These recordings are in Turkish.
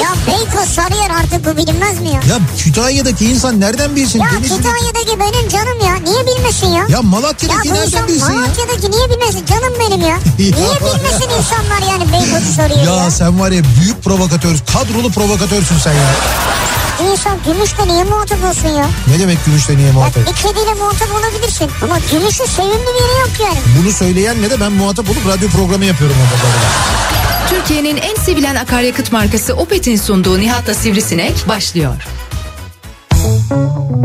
Ya Beykoz Sarıyer artık bu bilinmez mi ya? Ya Kütahya'daki insan nereden bilsin? Ya Denizli- Kütahya'daki benim canım ya. Niye bilmesin ya? Ya Malatya'daki Ya nereden bilsin ya? Malatya'daki niye bilmesin? Canım benim ya. Niye bilmesin insanlar yani Beykoz'u soruyor ya? Ya sen var ya büyük provokatör, kadrolu provokatörsün sen ya. İnsan gümüşle niye muhatap olsun ya? Ne demek gümüşle niye Ya muhatap? bir kediyle muhatap olabilirsin. Ama gümüşün sevimli bir yeri yok yani. Bunu söyleyenle de ben muhatap olup radyo programı yapıyorum orada. Türkiye'nin en sevilen akaryakıt markası Opet'in sunduğu Nihat'la Sivrisinek başlıyor. Türkiye'nin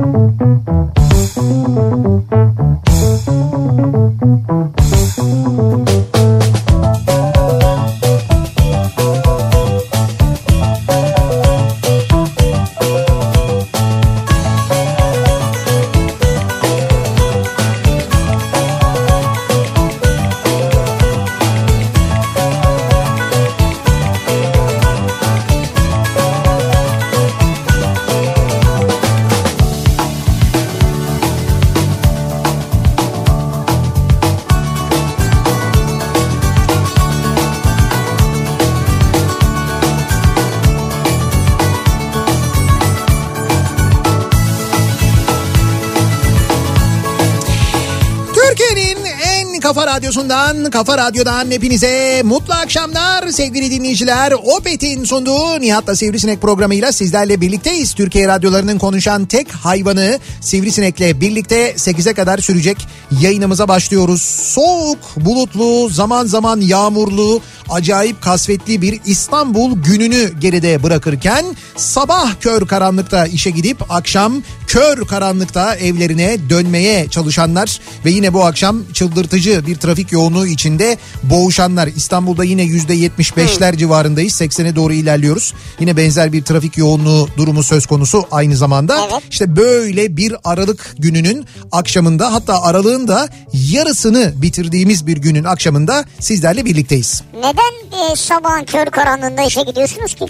kafa radyodan hepinize mutlu akşamlar sevgili dinleyiciler. Opet'in sunduğu Nihat'la Sivrisinek programıyla sizlerle birlikteyiz. Türkiye radyolarının konuşan tek hayvanı Sivrisinek'le birlikte 8'e kadar sürecek yayınımıza başlıyoruz. Soğuk, bulutlu, zaman zaman yağmurlu, acayip kasvetli bir İstanbul gününü geride bırakırken sabah kör karanlıkta işe gidip akşam kör karanlıkta evlerine dönmeye çalışanlar ve yine bu akşam çıldırtıcı bir trafik yoğunluğu içinde boğuşanlar. İstanbul'da yine %75'ler civarındayız. 80'e doğru ilerliyoruz. Yine benzer bir trafik yoğunluğu durumu söz konusu aynı zamanda. Evet. İşte böyle bir Aralık gününün akşamında hatta aralığın da yarısını bitirdiğimiz bir günün akşamında sizlerle birlikteyiz. Neden e, sabahın kör karanlığında işe gidiyorsunuz ki?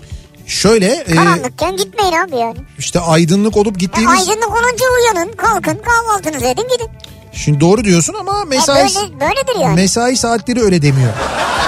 Şöyle e, Karanlıkken gitmeyin abi yani. işte aydınlık olup E, gittiğimiz aydınlık olunca uyanın, kalkın, kahvaltınızı edin gidin. Şimdi doğru diyorsun ama mesai böyle, böyledir yani. mesai saatleri öyle demiyor.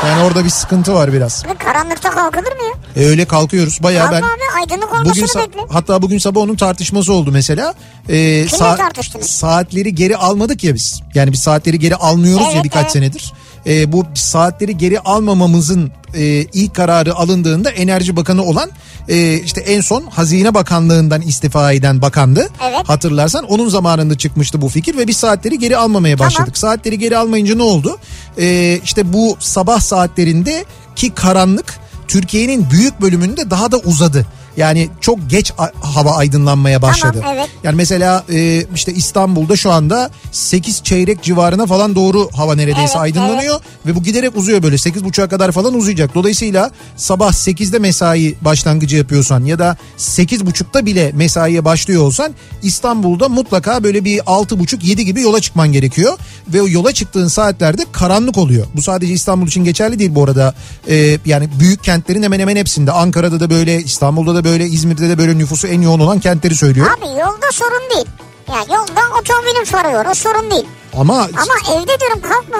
Yani orada bir sıkıntı var biraz. Abi karanlıkta kalkılır mı ya? E, öyle kalkıyoruz bayağı ben abi aydınlık olmasını bugün sa- bekle. hatta bugün sabah onun tartışması oldu mesela. E, tartıştınız? saatleri geri almadık ya biz. Yani biz saatleri geri almıyoruz ya Evet, birkaç evet. senedir. E, bu saatleri geri almamamızın e, ilk kararı alındığında Enerji Bakanı olan e, işte en son Hazine Bakanlığından istifa eden bakandı. Evet. Hatırlarsan onun zamanında çıkmıştı bu fikir ve biz saatleri geri almamaya başladık. Saatleri geri almayınca ne oldu? E, işte bu sabah saatlerinde ki karanlık Türkiye'nin büyük bölümünde daha da uzadı. Yani çok geç hava aydınlanmaya başladı. Tamam, evet. Yani mesela e, işte İstanbul'da şu anda 8 çeyrek civarına falan doğru hava neredeyse Evet, aydınlanıyor ve bu giderek uzuyor böyle 8.30'a kadar falan uzayacak. Dolayısıyla sabah 8'de mesai başlangıcı yapıyorsan ya da 8.30'da bile mesaiye başlıyor olsan İstanbul'da mutlaka böyle bir 6.30-7 gibi yola çıkman gerekiyor ve o yola çıktığın saatlerde karanlık oluyor. Bu sadece İstanbul için geçerli değil bu arada. E, yani büyük kentlerin hemen hemen hepsinde Ankara'da da böyle İstanbul'da da böyle İzmir'de de böyle nüfusu en yoğun olan kentleri söylüyor. Abi yolda sorun değil. Ya yolda otomobilin soruyor o sorun değil. Ama Ama evde diyorum kalkma.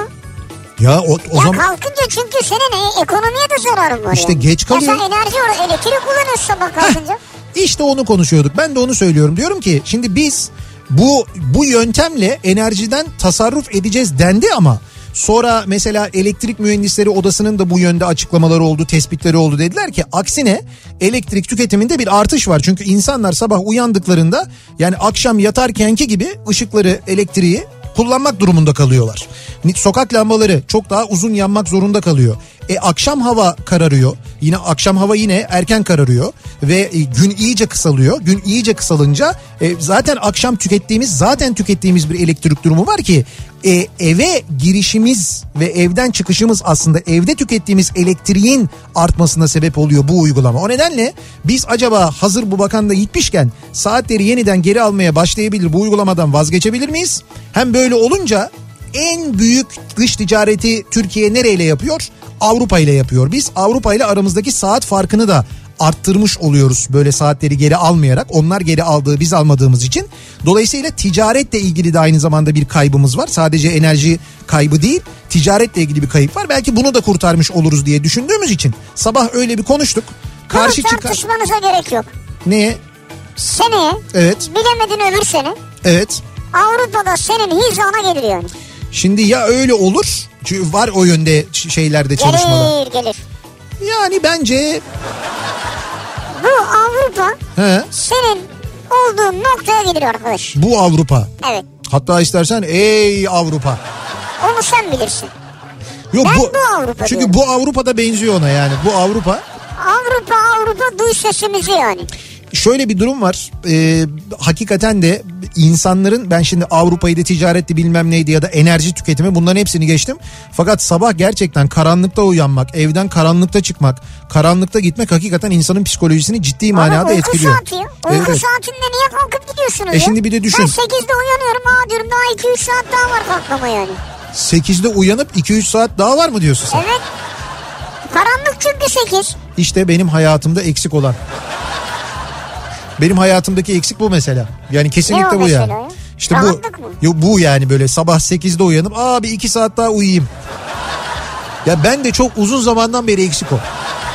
ya o, o ya zaman kalkınca çünkü senin e- ekonomiye de zararın var İşte geç kalıyor. Ya sen enerji or elektrik kullanıyorsun sabah kalkınca. İşte onu konuşuyorduk. Ben de onu söylüyorum. Diyorum ki şimdi biz bu bu yöntemle enerjiden tasarruf edeceğiz dendi ama sonra mesela elektrik mühendisleri odasının da bu yönde açıklamaları oldu, tespitleri oldu dediler ki aksine elektrik tüketiminde bir artış var. Çünkü insanlar sabah uyandıklarında yani akşam yatarkenki gibi ışıkları, elektriği kullanmak durumunda kalıyorlar. Sokak lambaları çok daha uzun yanmak zorunda kalıyor. E akşam hava kararıyor. Yine akşam hava yine erken kararıyor ve e, gün iyice kısalıyor. Gün iyice kısalınca e, zaten akşam tükettiğimiz zaten tükettiğimiz bir elektrik durumu var ki e, eve girişimiz ve evden çıkışımız aslında evde tükettiğimiz elektriğin artmasına sebep oluyor bu uygulama. O nedenle biz acaba hazır bu bakan da gitmişken saatleri yeniden geri almaya başlayabilir bu uygulamadan vazgeçebilir miyiz? Hem böyle olunca en büyük dış ticareti Türkiye nereyle yapıyor? Avrupa ile yapıyor. Biz Avrupa ile aramızdaki saat farkını da arttırmış oluyoruz böyle saatleri geri almayarak. Onlar geri aldığı biz almadığımız için. Dolayısıyla ticaretle ilgili de aynı zamanda bir kaybımız var. Sadece enerji kaybı değil ticaretle ilgili bir kayıp var. Belki bunu da kurtarmış oluruz diye düşündüğümüz için sabah öyle bir konuştuk. Karşı Bunu çıkan... tartışmanıza gerek yok. Neye? Seneye Evet. bilemedin öbür sene Evet. Avrupa'da senin hizana gelir yani. Şimdi ya öyle olur. Çünkü var o yönde şeylerde çalışmalar. Gelir gelir. Yani bence Bu Avrupa he, senin olduğun noktaya gelir arkadaş. bu Avrupa. Evet. Hatta istersen ey Avrupa. Onu sen bilirsin. Yok Ben bu Avrupa Çünkü diyorum. bu Avrupa'da benziyor ona yani. Bu Avrupa. Avrupa Avrupa duy sesimizi yani. Şöyle bir durum var. Ee, hakikaten de insanların ben şimdi Avrupa'yı da ticaretti bilmem neydi ya da enerji tüketimi bunların hepsini geçtim. Fakat sabah gerçekten karanlıkta uyanmak, evden karanlıkta çıkmak, karanlıkta gitmek hakikaten insanın psikolojisini ciddi manada uyku etkiliyor. saati. Uyku evet. saatinde niye kalkıp gidiyorsunuz E ya? şimdi bir de düşün. Ben 8'de uyanıyorum ha diyorum daha 2-3 saat daha var kalkmama yani. 8'de uyanıp 2-3 saat daha var mı diyorsun sen? Evet. Karanlık çünkü 8. İşte benim hayatımda eksik olan. Benim hayatımdaki eksik bu mesela. Yani kesinlikle Ne bu yani. ya? İşte bu mı? Yo, bu yani böyle sabah 8'de uyanıp abi 2 saat daha uyuyayım. Ya ben de çok uzun zamandan beri eksik o.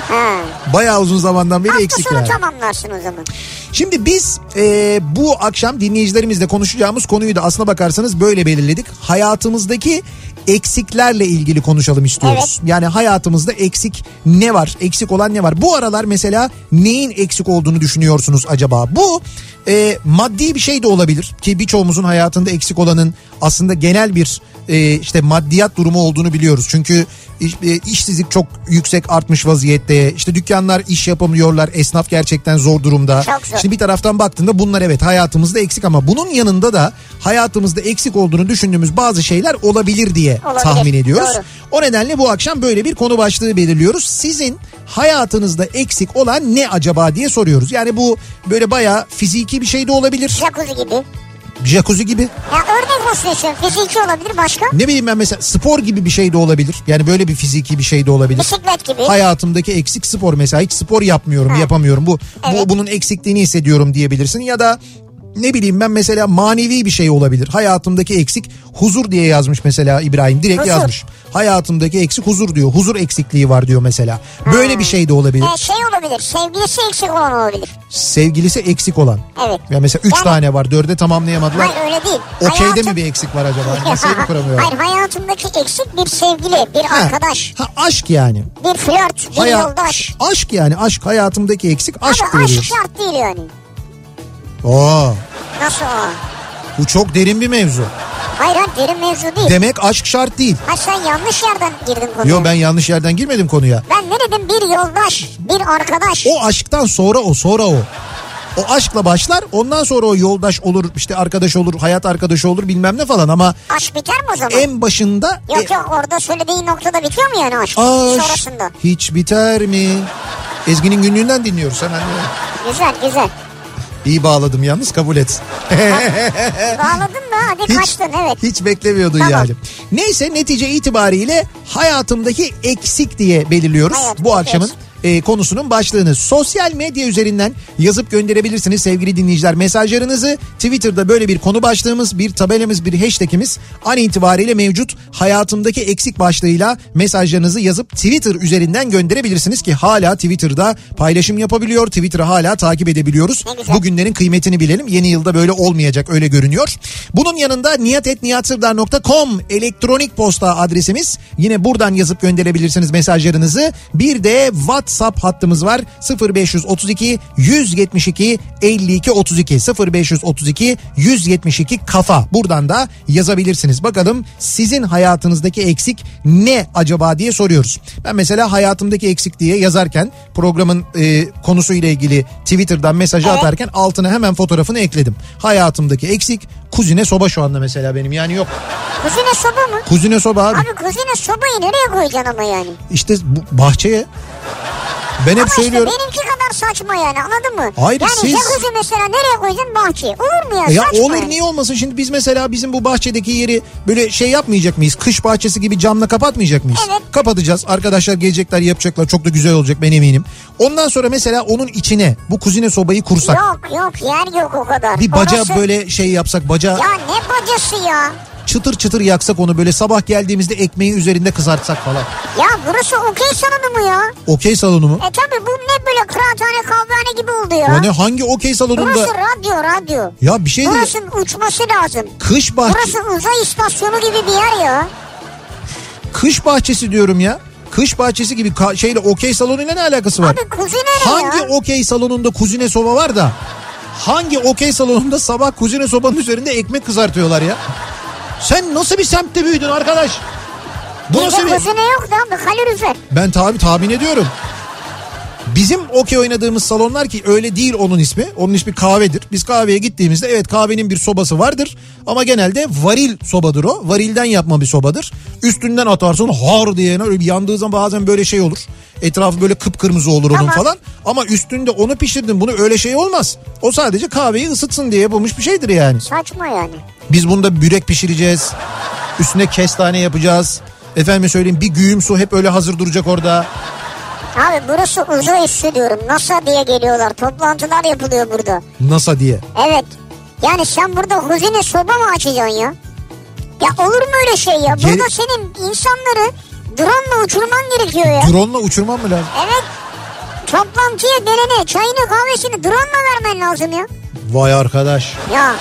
Ha. Bayağı uzun zamandan beri Hafta eksik yani. tamamlarsın o zaman. Şimdi biz e, bu akşam dinleyicilerimizle konuşacağımız konuyu da aslına bakarsanız böyle belirledik. Hayatımızdaki eksiklerle ilgili konuşalım istiyoruz. Yani hayatımızda eksik ne var? Eksik olan ne var? Bu aralar mesela neyin eksik olduğunu düşünüyorsunuz acaba? Bu e, maddi bir şey de olabilir ki birçoğumuzun hayatında eksik olanın aslında genel bir e, işte maddiyat durumu olduğunu biliyoruz. Çünkü iş- e, işsizlik çok yüksek artmış vaziyette. İşte dükkanlar iş yapamıyorlar. Esnaf gerçekten zor durumda. Çok zor. Şimdi bir taraftan baktığında bunlar evet hayatımızda eksik ama bunun yanında da hayatımızda eksik olduğunu düşündüğümüz bazı şeyler olabilir diye Olabilir, tahmin ediyoruz. doğru. O nedenle bu akşam böyle bir konu başlığı belirliyoruz. Sizin hayatınızda eksik olan ne acaba diye soruyoruz. Yani bu böyle bayağı fiziki bir şey de olabilir. Jacuzzi gibi. Jacuzzi gibi. Ya örnek olsun istiyorum. Fiziki olabilir başka. Ne bileyim ben mesela spor gibi bir şey de olabilir. Yani böyle bir fiziki bir şey de olabilir. Bisiklet gibi. Hayatımdaki eksik spor mesela hiç spor yapmıyorum, Ha. yapamıyorum. Bu Evet. bu bunun eksikliğini hissediyorum diyebilirsin ya da ne bileyim ben mesela manevi bir şey olabilir. Hayatımdaki eksik huzur diye yazmış mesela İbrahim direkt Huzur. yazmış. Hayatımdaki eksik huzur diyor. Huzur eksikliği var diyor mesela. Böyle bir şey de olabilir. E, şey olabilir. Sevgilisi eksik olan olabilir. Sevgilisi eksik olan. Evet. Ya mesela üç Yani- tane var. Dörde tamamlayamadılar. Hayır öyle değil. Okeyde Hayatım- mi bir eksik var acaba? Mı kuramıyorlar? Hayır hayatımdaki eksik bir sevgili, bir Ha, arkadaş, Ha, aşk yani. bir flört, bir Haya- yoldaş. Aşk yani aşk hayatımdaki eksik aşk Abi aşk şart değil yani. Oo, Nasıl o? bu çok derin bir mevzu. Hayır hayır derin mevzu değil. Demek aşk şart değil. ha sen yanlış yerden girdin konuya. Yo ben yanlış yerden girmedim konuya. Ben ne dedim bir yoldaş, bir arkadaş. O aşktan sonra o sonra o. O aşkla başlar ondan sonra o yoldaş olur işte arkadaş olur hayat arkadaşı olur bilmem ne falan ama Aşk biter mi o zaman? en başında Yok yok orada söylediğin noktada bitiyor mu yani aşk? aşk Sonrasında. hiç biter mi? Ezgi'nin günlüğünden dinliyoruz hemen. Güzel güzel. İyi bağladım yalnız kabul et. Bağladın da hadi kaçtın evet. Hiç beklemiyordun Tamam. yani. Neyse netice itibariyle hayatımdaki eksik diye belirliyoruz Hayatımdaki bu akşamın e, konusunun başlığını. Sosyal medya üzerinden yazıp gönderebilirsiniz sevgili dinleyiciler mesajlarınızı. Twitter'da böyle bir konu başlığımız, bir tabelamız, bir hashtagimiz an itibariyle mevcut. Hayatımdaki eksik başlığıyla mesajlarınızı yazıp Twitter üzerinden gönderebilirsiniz ki hala Twitter'da paylaşım yapabiliyor. Twitter'ı hala takip edebiliyoruz. Bugünlerin kıymetini bilelim. Yeni yılda böyle olmayacak öyle görünüyor. Bunun yanında niyatetniyatsırdar.com elektronik posta adresimiz. Yine buradan yazıp gönderebilirsiniz mesajlarınızı. Bir de WhatsApp hattımız var. 0532 172 52 32 0532 172 kafa. Buradan da yazabilirsiniz. Bakalım sizin hayatınızdaki eksik ne acaba diye soruyoruz. Ben mesela hayatımdaki eksik diye yazarken programın e, konusuyla ilgili Twitter'dan mesajı Evet. atarken altına hemen fotoğrafını ekledim. Hayatımdaki eksik kuzine soba şu anda mesela benim yani yok. Kuzine soba mı? Kuzine soba abi. Abi kuzine sobayı nereye koyacaksın ama yani? İşte bu bahçeye. Ben hep Ama işte söylüyorum. benimki kadar saçma yani anladın mı? Hayır, yani siz- jacuzzi mesela nereye koyacaksın bahçeye? Olur mu ya? Ya saçma olur niye olmasın şimdi biz mesela bizim bu bahçedeki yeri böyle şey yapmayacak mıyız? Kış bahçesi gibi camla kapatmayacak mıyız? Evet. Kapatacağız. Arkadaşlar gelecekler yapacaklar. Çok da güzel olacak ben eminim. Ondan sonra mesela onun içine bu kuzine sobayı kursak. Yok yok yer yok o kadar. Bir baca Orası- böyle şey yapsak baca Ya ne bacası ya? Çıtır çıtır yaksak onu böyle sabah geldiğimizde ekmeği üzerinde kızartsak falan. Ya burası okey salonu mu ya? Okey salonu mu? E tabi bu ne böyle kıraathane kahvehane gibi oldu ya. O ne hangi okey salonunda? Burası radyo radyo. Ya bir şey değil. Burasının uçması lazım. Kış bahçe Burası uzay istasyonu gibi bir yer ya. kış bahçesi diyorum ya. Kış bahçesi gibi ka- şeyle okey salonuyla ne alakası var? Abi kuzi nereye Hangi ya? okey salonunda kuzine soba var da hangi okey salonunda sabah kuzine sobanın üzerinde ekmek kızartıyorlar ya? Sen nasıl bir semtte büyüdün arkadaş? Bu nasıl bir... yok da kalorifer. Ben tabi tahmin ediyorum. Bizim okey oynadığımız salonlar ki öyle değil onun ismi. Onun ismi kahvedir. Biz kahveye gittiğimizde evet kahvenin bir sobası vardır. Ama genelde varil sobadır o. Varilden yapma bir sobadır. Üstünden atarsın har diye öyle bir yandığı zaman bazen böyle şey olur. Etrafı böyle kıpkırmızı olur onun Tamam. falan. Ama üstünde onu pişirdin bunu öyle şey olmaz. O sadece kahveyi ısıtsın diye yapılmış bir şeydir yani. Saçma yani. Biz bunda börek pişireceğiz. Üstüne kestane yapacağız. Efendim söyleyeyim bir güğüm su hep öyle hazır duracak orada. Abi burası uzay üssü diyorum. NASA diye geliyorlar. Toplantılar yapılıyor burada. NASA diye. Evet. Yani sen burada huzine soba mı açacaksın ya? Ya olur mu öyle şey ya? Geri- Burada senin insanları drone'la uçurman gerekiyor ya. Drone'la uçurmam mı lazım? Evet. Toplantıya gelene çayını kahvesini drone'la vermen lazım ya. Vay arkadaş. Ya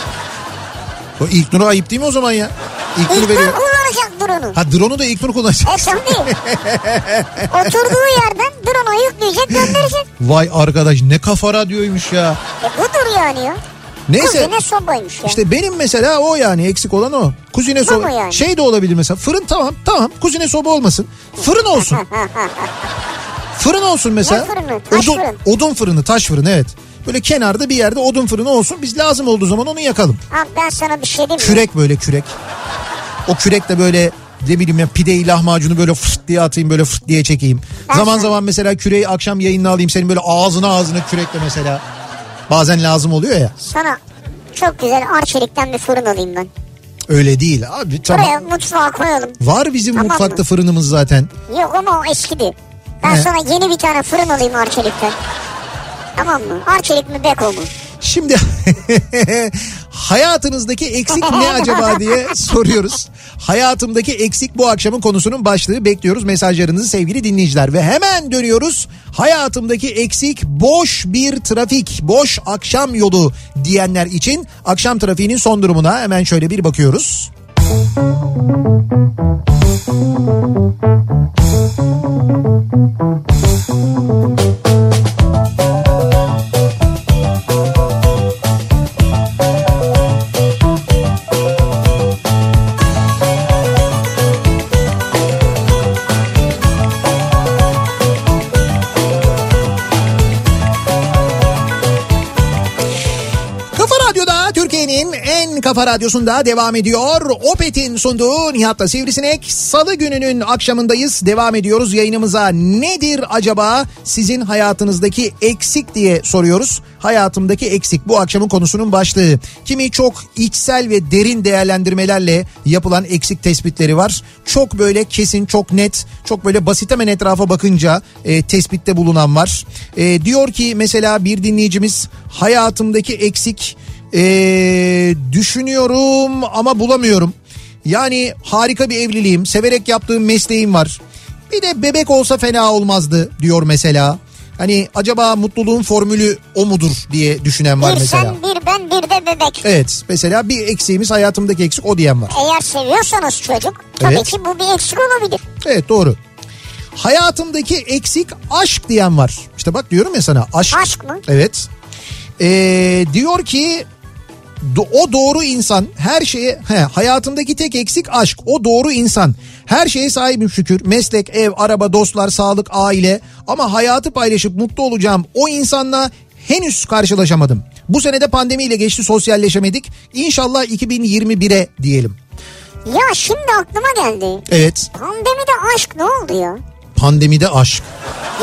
O ilk nuru ayıp değil mi o zaman ya? İlk nur ilk veriyor. Kullanacak drone'u. Ha drone'u da ilk nur kullanacak. E tabii. Oturduğu yerden drone'u yükleyecek gönderecek. Vay arkadaş ne kafa radyoymuş ya. E budur yani ya. Neyse. Kuzine sobaymış ya. İşte benim mesela o yani eksik olan o. Kuzine soba. yani? Şey de olabilir mesela fırın tamam tamam kuzine soba olmasın. Fırın olsun. fırın olsun mesela. Ne fırını? Taş odun, fırın. odun fırını taş fırını evet. Böyle kenarda bir yerde odun fırını olsun. Biz lazım olduğu zaman onu yakalım. Abi ben sana bir şey diyeyim mi? Kürek böyle kürek. O kürekle böyle ne bileyim ya pideyi lahmacunu böyle fırt diye atayım böyle fırt diye çekeyim. Ben zaman zaman mesela küreği akşam yayınına alayım senin böyle ağzına ağzına kürekle mesela. Bazen lazım oluyor ya. Sana çok güzel arçelikten bir fırın alayım ben. Öyle değil abi tamam. Buraya mutfağa koyalım. Var bizim Tamam mutfakta mı? fırınımız zaten. Yok ama o eskidi. Ben Ne? sana yeni bir tane fırın alayım arçelikten. Tamam mı? Arçelik mi beko mu? Şimdi hayatınızdaki eksik ne acaba diye soruyoruz. Hayatımdaki eksik bu akşamın konusunun başlığı bekliyoruz mesajlarınızı sevgili dinleyiciler ve hemen dönüyoruz. Hayatımdaki eksik boş bir trafik, boş akşam yolu diyenler için akşam trafiğinin son durumuna hemen şöyle bir bakıyoruz. Kafa Kafa radyosunda devam ediyor. Opet'in sunduğu Nihat'la Sivrisinek. Salı gününün akşamındayız. Devam ediyoruz yayınımıza. Nedir acaba sizin hayatınızdaki eksik diye soruyoruz. Hayatımdaki eksik bu akşamın konusunun başlığı. Kimi çok içsel ve derin değerlendirmelerle yapılan eksik tespitleri var. Çok böyle kesin, çok net, çok böyle basit hemen etrafa bakınca e, tespitte bulunan var. E, diyor ki mesela bir dinleyicimiz hayatımdaki eksik e, düşünüyorum ama bulamıyorum. Yani harika bir evliliğim, severek yaptığım mesleğim var. Bir de bebek olsa fena olmazdı diyor mesela. Hani acaba mutluluğun formülü o mudur diye düşünen var bir mesela. sen bir ben bir de bebek. Evet mesela bir eksiğimiz hayatımdaki eksik o diyen var. Eğer seviyorsanız çocuk tabii Evet. ki bu bir eksik olabilir. Evet doğru. Hayatımdaki eksik aşk diyen var. İşte bak diyorum ya sana aşk. Aşk mı? Evet. Ee, diyor ki o doğru insan her şeye he, hayatımdaki tek eksik aşk. O doğru insan her şeye sahibim şükür. Meslek ev araba dostlar sağlık aile. Ama hayatı paylaşıp mutlu olacağım o insanla henüz karşılaşamadım. Bu senede pandemiyle geçti sosyalleşemedik. İnşallah 2021'e diyelim. Ya şimdi aklıma geldi. evet. Pandemide aşk ne oldu ya? Pandemide aşk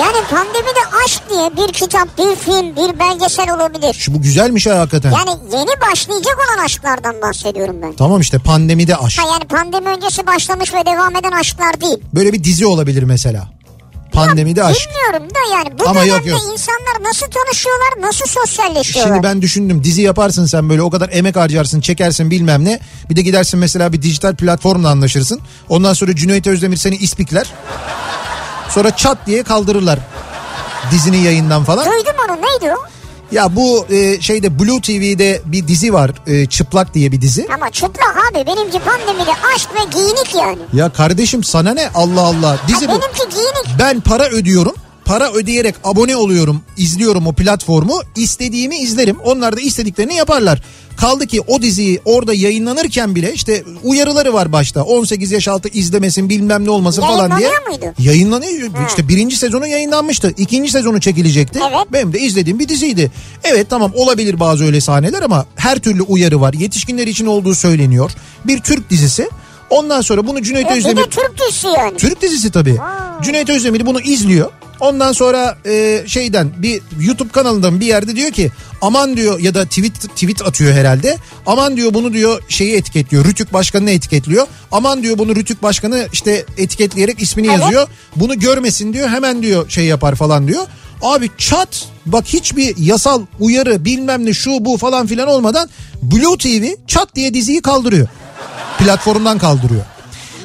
Yani pandemide aşk diye bir kitap, bir film, bir belgesel olabilir. Şu bu güzelmiş ha hakikaten. Yani yeni başlayacak olan aşklardan bahsediyorum ben. Tamam işte pandemide aşk. Ha yani pandemi öncesi başlamış ve devam eden aşklar değil. Böyle bir dizi olabilir mesela. Pandemide aşk. Bilmiyorum da yani bu Ama yok, dönemde yok. insanlar nasıl tanışıyorlar, nasıl sosyalleşiyorlar? Şimdi ben düşündüm dizi yaparsın sen böyle o kadar emek harcarsın çekersin bilmem ne. Bir de gidersin mesela bir dijital platformla anlaşırsın. Ondan sonra Cüneyt Özdemir seni ispikler. Sonra çat diye kaldırırlar dizinin yayından falan. Duydum onu neydi o? Ya bu e, şeyde Blue TV'de bir dizi var e, Çıplak diye bir dizi. Ama çıplak abi benimki pandemide aşk ve giyinik yani. Ya kardeşim sana ne Allah Allah dizi Ha, bu. benimki giyinik. Ben para ödüyorum. Para ödeyerek abone oluyorum, izliyorum o platformu. İstediğimi izlerim. Onlar da istediklerini yaparlar. Kaldı ki o diziyi orada yayınlanırken bile işte uyarıları var başta. 18 yaş altı izlemesin bilmem ne olmasın falan diye. Yayınlanıyor muydu? Yayınlanıyor. İşte birinci sezonu yayınlanmıştı. İkinci sezonu çekilecekti. Evet. Benim de izlediğim bir diziydi. Evet tamam olabilir bazı öyle sahneler ama her türlü uyarı var. Yetişkinler için olduğu söyleniyor. Bir Türk dizisi. Ondan sonra bunu Cüneyt E, bir Özdemir... de Türk dizisi yani. Türk dizisi tabii. Cüneyt Özdemir bunu izliyor. Ondan sonra e, şeyden bir YouTube kanalından bir yerde diyor ki aman diyor ya da tweet tweet atıyor herhalde. Aman diyor bunu diyor şeyi etiketliyor. Rütük Başkanı'nı etiketliyor. Aman diyor bunu Rütük Başkanı işte etiketleyerek ismini Evet. yazıyor. Bunu görmesin diyor hemen diyor şey yapar falan diyor. Abi çat bak hiçbir yasal uyarı bilmem ne şu bu falan filan olmadan Blue TV çat diye diziyi kaldırıyor. Platformdan kaldırıyor.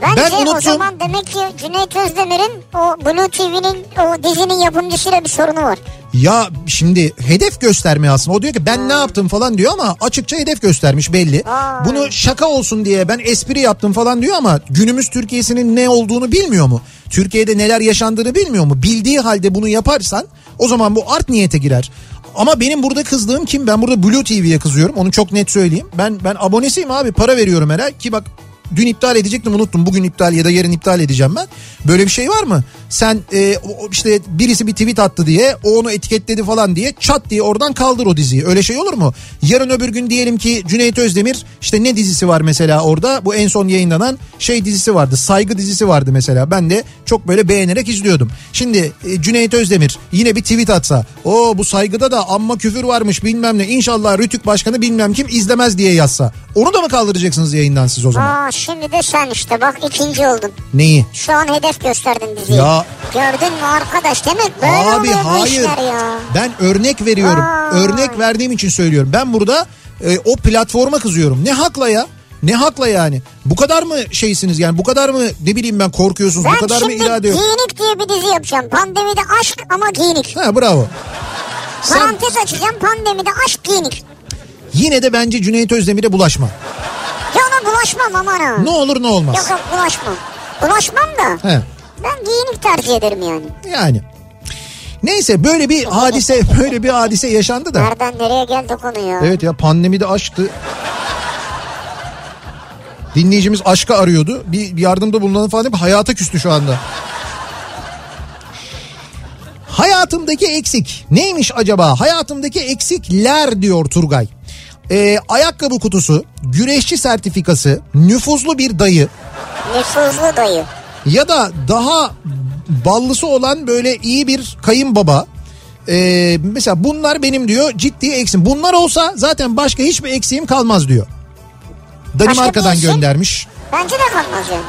Bence ben o unuttum. zaman demek ki Cüneyt Özdemir'in o Blue TV'nin o dizinin yapımcısıyla bir sorunu var. Ya şimdi hedef gösterme aslında. O diyor ki ben ne yaptım falan diyor ama açıkça hedef göstermiş belli. Aa. Bunu şaka olsun diye ben espri yaptım falan diyor ama günümüz Türkiye'sinin ne olduğunu bilmiyor mu? Türkiye'de neler yaşandığını bilmiyor mu? Bildiği halde bunu yaparsan o zaman bu art niyete girer. Ama benim burada kızdığım kim? Ben burada Blue TV'ye kızıyorum. Onu çok net söyleyeyim. Ben ben abonesiyim abi. Para veriyorum herhalde ki bak dün iptal edecektim unuttum. Bugün iptal ya da yarın iptal edeceğim ben. Böyle bir şey var mı? Sen e, işte birisi bir tweet attı diye o onu etiketledi falan diye çat diye oradan kaldır o diziyi. Öyle şey olur mu? Yarın öbür gün diyelim ki Cüneyt Özdemir işte ne dizisi var mesela orada? Bu en son yayınlanan şey dizisi vardı. Saygı dizisi vardı mesela. Ben de çok böyle beğenerek izliyordum. Şimdi e, Cüneyt Özdemir yine bir tweet atsa o bu saygıda da amma küfür varmış bilmem ne inşallah Rütük Başkanı bilmem kim izlemez diye yazsa. Onu da mı kaldıracaksınız yayından siz o zaman? Aa şimdi de sen işte bak ikinci oldun. Neyi? Şu an hedef gösterdin diziyi. Ya Gördün mü arkadaş demek böyle Abi hayır. ya. Ben örnek veriyorum. Aa. Örnek verdiğim için söylüyorum. Ben burada e, o platforma kızıyorum. Ne hakla ya? Ne hakla yani? Bu kadar mı şeysiniz yani? Bu kadar mı ne bileyim ben korkuyorsunuz? Ben bu kadar mı irade yok? giyinik diye bir dizi yapacağım. Pandemide aşk ama giyinik. Ha bravo. Sen Parantez açacağım pandemide aşk giyinik. yine de bence Cüneyt Özdemir'e bulaşma. Bulaşmam aman ha. Ne olur ne olmaz. Yok yok bulaşmam. Bulaşmam da He. ben giyinik tercih ederim yani. Yani. Neyse böyle bir hadise böyle bir hadise yaşandı da. Nereden nereye geldi konu ya? Evet ya pandemide aşktı. Dinleyicimiz aşkı arıyordu. Bir bir yardımda bulunalım falan deyip hayata küstü şu anda. Hayatımdaki eksik neymiş acaba? Hayatımdaki eksikler diyor Turgay. Ee, ayakkabı kutusu, güreşçi sertifikası, nüfuzlu bir dayı Nüfuzlu dayı. ya da daha ballısı olan böyle iyi bir kayınbaba. Ee, mesela bunlar benim diyor ciddi eksim. Bunlar olsa zaten başka hiçbir eksiğim kalmaz diyor. Danimarka'dan eksim? göndermiş. Bence de kalmaz yani.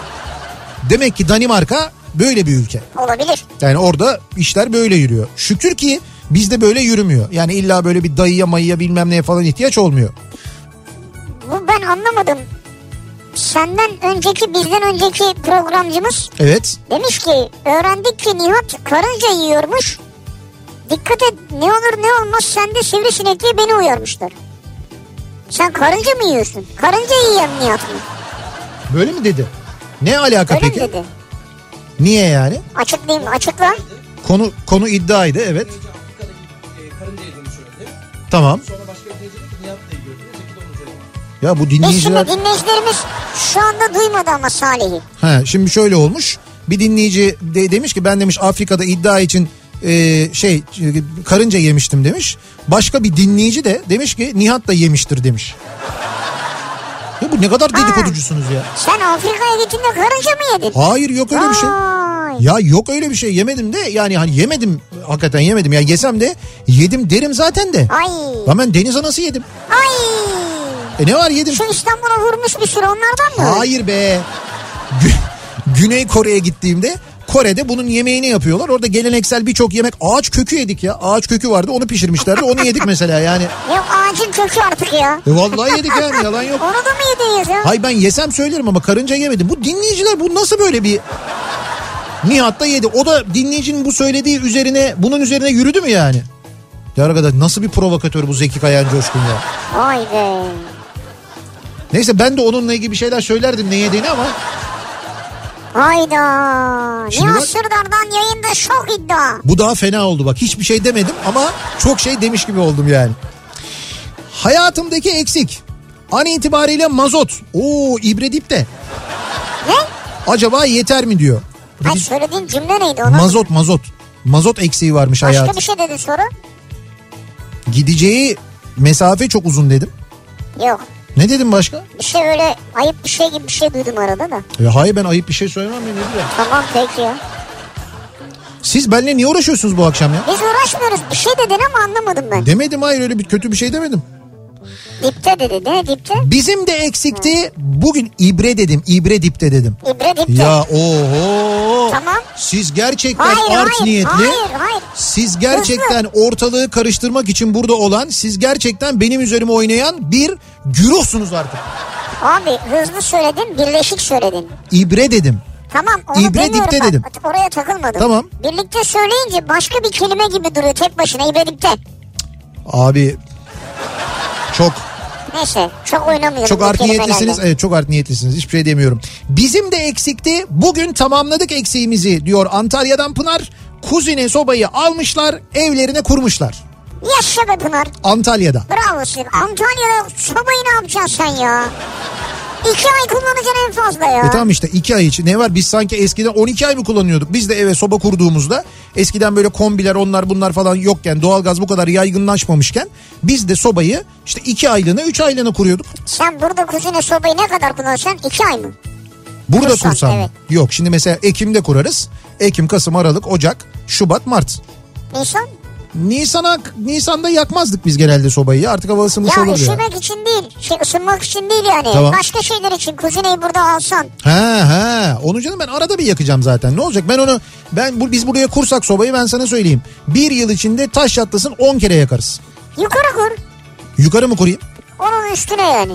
Demek ki Danimarka böyle bir ülke. Olabilir. Yani orada işler böyle yürüyor. Şükür ki bizde böyle yürümüyor. Yani illa böyle bir dayıya mayıya bilmem neye falan ihtiyaç olmuyor. Bu ben anlamadım. Senden önceki bizden önceki programcımız Evet. demiş ki öğrendik ki Nihat karınca yiyormuş. Dikkat et ne olur ne olmaz sen de sivrisinek diye beni uyarmışlar. Sen karınca mı yiyorsun? Karınca yiyen Nihat mı? Böyle mi dedi? Ne alaka Öyle mi peki? dedi? Niye yani? Açıklayayım açıkla. Konu konu iddiaydı evet. Tamam. Ya bu Biz şimdi dinleyiciler... dinleyicilerimiz şu anda duymadı ama Salih'i. Ha, şimdi şöyle olmuş. Bir dinleyici de demiş ki ben demiş Afrika'da iddia için e, şey karınca yemiştim demiş. Başka bir dinleyici de demiş ki Nihat da yemiştir demiş. Ya bu ne kadar dedikoducusunuz ya. Sen Afrika'ya gittiğinde karınca mı yedin? Hayır yok öyle bir şey. Vay. Ya yok öyle bir şey yemedim de yani hani yemedim hakikaten yemedim ya yesem de yedim derim zaten de. Ay. Lan ben deniz anası yedim. Ay. E ne var yedim. Şu İstanbul'a vurmuş bir sürü onlardan mı? Hayır be. Gü- Güney Kore'ye gittiğimde Kore'de bunun yemeğini yapıyorlar. Orada geleneksel birçok yemek ağaç kökü yedik ya. Ağaç kökü vardı onu pişirmişlerdi. Onu yedik mesela yani. Yok ağacın kökü artık ya. E vallahi yedik yani yalan yok. Onu da mı yediniz ya? Hay ben yesem söylerim ama karınca yemedim. Bu dinleyiciler bu nasıl böyle bir Nihat da yedi. O da dinleyicinin bu söylediği üzerine bunun üzerine yürüdü mü yani? Ya arkadaş nasıl bir provokatör bu Zeki Kayan Coşkun ya. Vay be. Neyse ben de onunla ilgili bir şeyler söylerdim ne yediğini ama Hayda. Şimdi Nihat bak- Sırdar'dan yayında şok iddia. bu daha fena oldu bak. Hiçbir şey demedim ama çok şey demiş gibi oldum yani. Hayatımdaki eksik. An itibariyle mazot. Oo ibredip de. Ne? Acaba yeter mi diyor. Ay söylediğin cümle neydi ona? Mazot mazot. Mazot eksiği varmış Başka hayat. bir şey dedi sonra? Gideceği mesafe çok uzun dedim. Yok. Ne dedim başka? Bir şey öyle ayıp bir şey gibi bir şey duydum arada da. E, hayır ben ayıp bir şey söylemem ya. ne diyeyim? Tamam peki ya. Siz benimle niye uğraşıyorsunuz bu akşam ya? Biz uğraşmıyoruz. Bir şey dedin ama anlamadım ben. Demedim hayır öyle bir kötü bir şey demedim. Dipte dedi. Ne dipte? Bizim de eksikti. Bugün ibre dedim. İbre dipte dedim. İbre dipte. Ya oho. Tamam. Siz gerçekten Hayır art hayır. niyetli. Hayır hayır. Siz gerçekten ortalığı karıştırmak için burada olan, siz gerçekten benim üzerime oynayan bir güruhsunuz artık. Abi hızlı söyledin birleşik söyledin. İbre dedim. Tamam onu İbre dipte bak. dedim. Oraya takılmadım. Tamam. Birlikte söyleyince başka bir kelime gibi duruyor tek başına İbre dipte. Abi çok Neyse çok oynamıyorum. Çok art niyetlisiniz. Evet çok art niyetlisiniz. Hiçbir şey demiyorum. Bizim de eksikti. Bugün tamamladık eksiğimizi diyor Antalya'dan Pınar. Kuzine sobayı almışlar evlerine kurmuşlar. Yaşa be Pınar. Antalya'da. Bravo Sinan. Antalya'da sobayı ne yapacaksın sen ya? İki ay kullanacaksın en fazla ya. E tamam işte iki ay için ne var biz sanki eskiden 12 ay mı kullanıyorduk? Biz de eve soba kurduğumuzda eskiden böyle kombiler onlar bunlar falan yokken doğalgaz bu kadar yaygınlaşmamışken biz de sobayı işte iki aylığına üç aylığına kuruyorduk. Sen burada kuzine sobayı ne kadar kullanırsan? iki ay mı? Burada Kursan, kursan evet. Yok şimdi mesela Ekim'de kurarız. Ekim, Kasım, Aralık, Ocak, Şubat, Mart. Nisan? Nisan'a Nisan'da yakmazdık biz genelde sobayı. ya. Artık hava ısınmış Ya olur ya. üşümek için değil. Şey, ısınmak için değil yani. Tamam. Başka şeyler için kuzineyi burada alsan. He he. Onu canım ben arada bir yakacağım zaten. Ne olacak? Ben onu ben bu, biz buraya kursak sobayı ben sana söyleyeyim. Bir yıl içinde taş çatlasın 10 kere yakarız. Yukarı kur. Yukarı mı kurayım? Onun üstüne yani.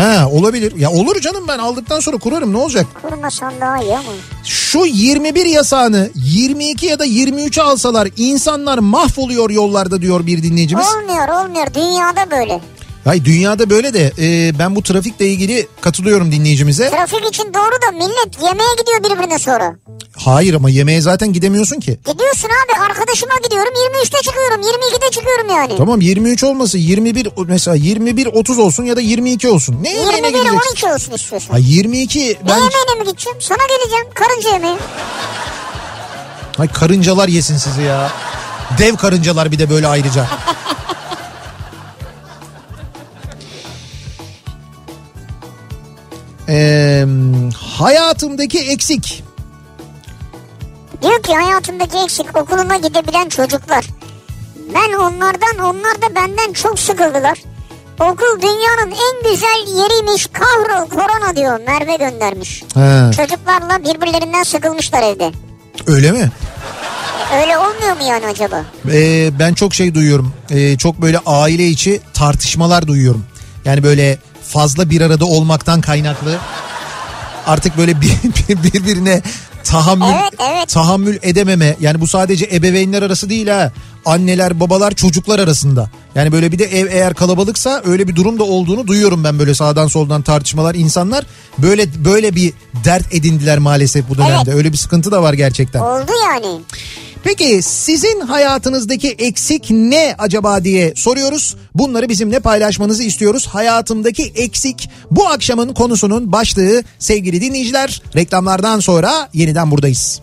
He olabilir. Ya olur canım ben aldıktan sonra kurarım ne olacak? Kurmasan daha iyi ama. Şu 21 yasağını 22 ya da 23'e alsalar insanlar mahvoluyor yollarda diyor bir dinleyicimiz. Olmuyor olmuyor. Dünyada böyle. Hayır dünyada böyle de e, ben bu trafikle ilgili katılıyorum dinleyicimize. Trafik için doğru da millet yemeğe gidiyor birbirine sonra. Hayır ama yemeğe zaten gidemiyorsun ki. Gidiyorsun abi arkadaşıma gidiyorum 23'te çıkıyorum 22'de çıkıyorum yani. Tamam 23 olması 21 mesela 21 30 olsun ya da 22 olsun. Ne yemeğine 21 gideceksin? 12 olsun istiyorsan. Ha 22 Ne ben yemeğine mi gideceğim? Sana geleceğim karınca yemeği. Ay karıncalar yesin sizi ya. Dev karıncalar bir de böyle ayrıca. Ee, hayatımdaki eksik. Diyor ki hayatımdaki eksik okuluma gidebilen çocuklar. Ben onlardan onlar da benden çok sıkıldılar. Okul dünyanın en güzel yeriymiş kahrol korona diyor Merve göndermiş. He, Çocuklarla birbirlerinden sıkılmışlar evde. öyle mi? Öyle olmuyor mu yani acaba? Ee, ben çok şey duyuyorum. Ee, çok böyle aile içi tartışmalar duyuyorum. Yani böyle fazla bir arada olmaktan kaynaklı artık böyle bir, bir- birbirine tahammül Evet, evet. tahammül edememe. Yani bu sadece ebeveynler arası değil ha. Anneler, babalar, çocuklar arasında. Yani böyle bir de ev eğer kalabalıksa öyle bir durum da olduğunu duyuyorum ben böyle sağdan soldan tartışmalar. insanlar böyle böyle bir dert edindiler maalesef bu dönemde. Öyle bir sıkıntı da var gerçekten. Oldu yani. Peki sizin hayatınızdaki eksik ne acaba diye soruyoruz. Bunları bizimle paylaşmanızı istiyoruz. Hayatımdaki eksik bu akşamın konusunun başlığı sevgili dinleyiciler. Reklamlardan sonra yeniden buradayız.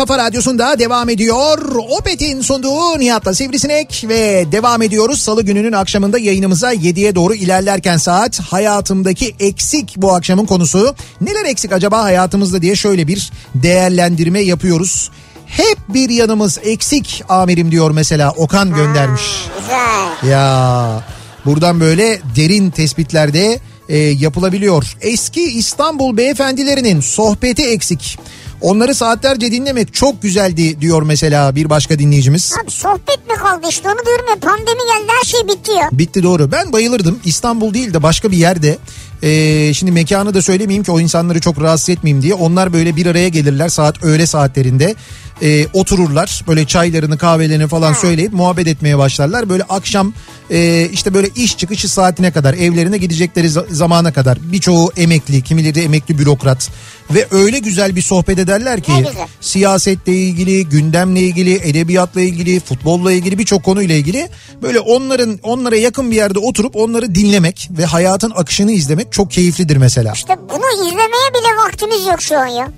Kafa Radyosu'nda devam ediyor. Opet'in sunduğu Nihat'la Sivrisinek ve devam ediyoruz. Salı gününün akşamında yayınımıza 7'ye doğru ilerlerken saat hayatımdaki eksik bu akşamın konusu. Neler eksik acaba hayatımızda diye şöyle bir değerlendirme yapıyoruz. Hep bir yanımız eksik amirim diyor mesela Okan göndermiş. Güzel. Ya buradan böyle derin tespitlerde e, yapılabiliyor. Eski İstanbul beyefendilerinin sohbeti eksik. Onları saatlerce dinlemek çok güzeldi diyor mesela bir başka dinleyicimiz. Abi sohbet mi kaldı işte onu diyorum ya pandemi geldi her şey bitti ya. Bitti doğru. Ben bayılırdım. İstanbul değil de başka bir yerde. Ee, şimdi mekanı da söylemeyeyim ki o insanları çok rahatsız etmeyeyim diye. Onlar böyle bir araya gelirler saat öğle saatlerinde. Ee, otururlar böyle çaylarını kahvelerini falan söyleyip muhabbet etmeye başlarlar. Böyle akşam e, işte böyle iş çıkışı saatine kadar evlerine gidecekleri za- zamana kadar. Birçoğu emekli kimileri de emekli bürokrat. Ve öyle güzel bir sohbet ederler ki siyasetle ilgili, gündemle ilgili, edebiyatla ilgili, futbolla ilgili birçok konuyla ilgili böyle onların onlara yakın bir yerde oturup onları dinlemek ve hayatın akışını izlemek çok keyiflidir mesela. İşte bunu izlemeye bile vaktimiz yok şu an ya.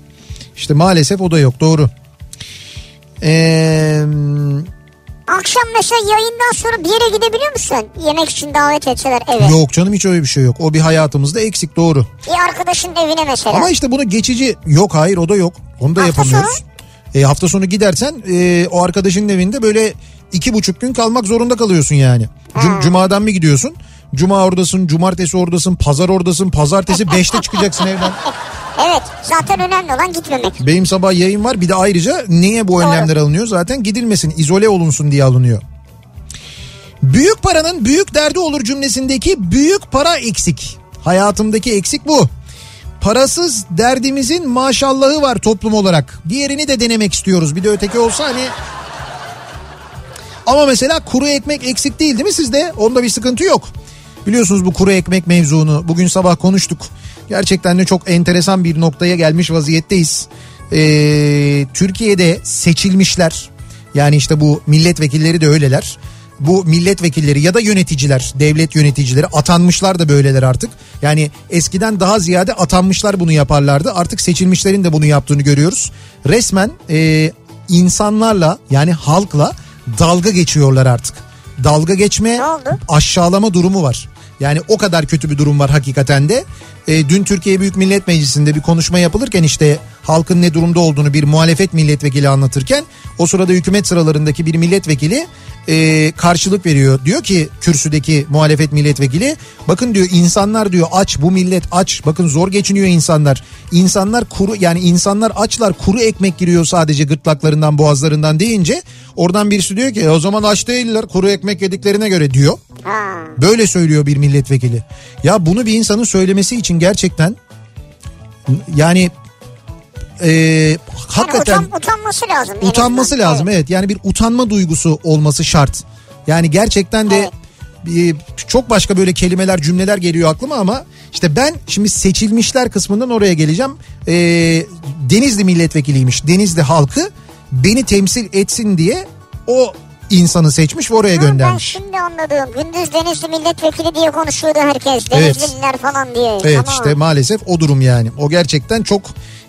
İşte maalesef o da yok doğru. Ee, Akşam mesela yayından sonra bir yere gidebiliyor musun? Yemek için davet etseler eve. yok canım hiç öyle bir şey yok. O bir hayatımızda eksik doğru. Bir arkadaşın evine mesela. Ama işte bunu geçici yok hayır o da yok. Onu da Hafta yapamıyoruz. E, hafta sonu gidersen e, o arkadaşının evinde böyle iki buçuk gün kalmak zorunda kalıyorsun yani. Cum- Cuma'dan mı gidiyorsun? Cuma oradasın, cumartesi oradasın, pazar oradasın, pazartesi beşte çıkacaksın evden. Evet zaten önemli olan gitmemek. Benim sabah yayın var bir de ayrıca niye bu önlemler alınıyor? Zaten gidilmesin, izole olunsun diye alınıyor. Büyük paranın büyük derdi olur cümlesindeki büyük para eksik. Hayatımdaki eksik bu. Parasız derdimizin maşallahı var toplum olarak. Diğerini de denemek istiyoruz. Bir de öteki olsa hani... Ama mesela kuru ekmek eksik değil değil mi sizde? Onda bir sıkıntı yok. Biliyorsunuz bu kuru ekmek mevzunu bugün sabah konuştuk. Gerçekten de çok enteresan bir noktaya gelmiş vaziyetteyiz. Ee, Türkiye'de seçilmişler yani işte bu milletvekilleri de öyleler. Bu milletvekilleri ya da yöneticiler, devlet yöneticileri atanmışlar da böyleler artık. Yani eskiden daha ziyade atanmışlar bunu yaparlardı. Artık seçilmişlerin de bunu yaptığını görüyoruz. Resmen e, insanlarla yani halkla dalga geçiyorlar artık. Dalga geçme, aşağılama durumu var. Yani o kadar kötü bir durum var hakikaten de. E, dün Türkiye Büyük Millet Meclisi'nde bir konuşma yapılırken işte halkın ne durumda olduğunu bir muhalefet milletvekili anlatırken o sırada hükümet sıralarındaki bir milletvekili e, karşılık veriyor. Diyor ki kürsüdeki muhalefet milletvekili bakın diyor insanlar diyor aç bu millet aç bakın zor geçiniyor insanlar. İnsanlar kuru yani insanlar açlar kuru ekmek giriyor sadece gırtlaklarından boğazlarından deyince oradan birisi diyor ki "E, o zaman aç değiller kuru ekmek yediklerine göre diyor. Böyle söylüyor bir milletvekili. Ya bunu bir insanın söylemesi için gerçekten yani e, Yani hakikaten utan, utanması lazım. utanması azından. lazım. Evet. yani bir utanma duygusu olması şart. Yani gerçekten de e, çok başka böyle kelimeler cümleler geliyor aklıma ama işte ben şimdi seçilmişler kısmından oraya geleceğim. E, Denizli milletvekiliymiş. Denizli halkı beni temsil etsin diye o insanı seçmiş ve oraya Ha, Ben göndermiş. şimdi anladım. Gündüz Denizli milletvekili diye konuşuyordu herkes. Evet. Denizliler falan diye. Evet Tamam. işte maalesef o durum yani. O gerçekten çok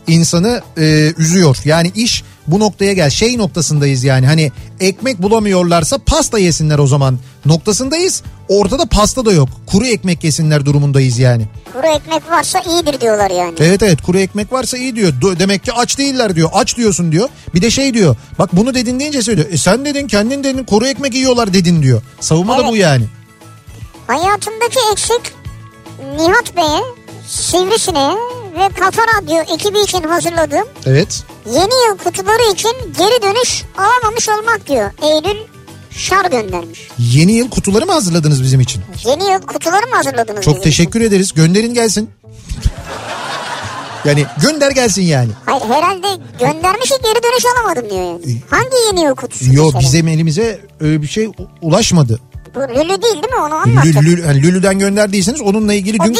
insanı e, üzüyor. Yani iş bu noktaya gel. Şey noktasındayız yani hani ekmek bulamıyorlarsa pasta yesinler o zaman noktasındayız. Ortada pasta da yok. Kuru ekmek yesinler durumundayız yani. Kuru ekmek varsa iyidir diyorlar yani. Evet evet kuru ekmek varsa iyi diyor. Demek ki aç değiller diyor. Aç diyorsun diyor. Bir de şey diyor. Bak bunu dedin deyince söylüyor. E sen dedin kendin dedin kuru ekmek yiyorlar dedin diyor. Savunma da Evet. bu yani. Hayatımdaki eksik Nihat Bey'e, Sivrisine'ye ve Kafa Radyo ekibi için hazırladığım Evet. yeni yıl kutuları için geri dönüş alamamış olmak diyor. Eylül Şar göndermiş. Yeni yıl kutuları mı hazırladınız bizim için? Yeni yıl kutuları mı hazırladınız? Çok teşekkür ederiz. Gönderin gelsin. Yani gönder gelsin yani. için? Hayır herhalde göndermişi geri dönüş alamadım diyor yani. Hangi yeni yıl kutusu? Yo mesela? bizim elimize öyle bir şey ulaşmadı. Bu Lülü değil değil mi onu anlattık. Lül, Lül- yani Lülü'den gönderdiyseniz onunla ilgili O dün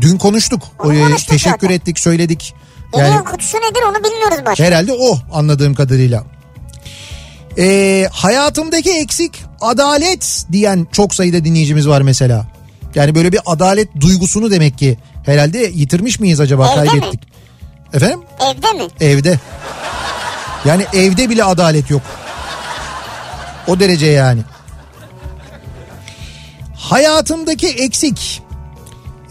dün konuştuk. Onu O, konuştuk teşekkür zaten. ettik, söyledik. Yani yıl kutusu nedir onu bilmiyoruz başka. herhalde o anladığım kadarıyla. Ee, hayatımdaki eksik adalet diyen çok sayıda dinleyicimiz var mesela. Yani böyle bir adalet duygusunu demek ki herhalde yitirmiş miyiz acaba Evde mi? kaybettik. Efendim? Evde mi? Evde. Yani evde bile adalet yok. O derece yani. Hayatımdaki eksik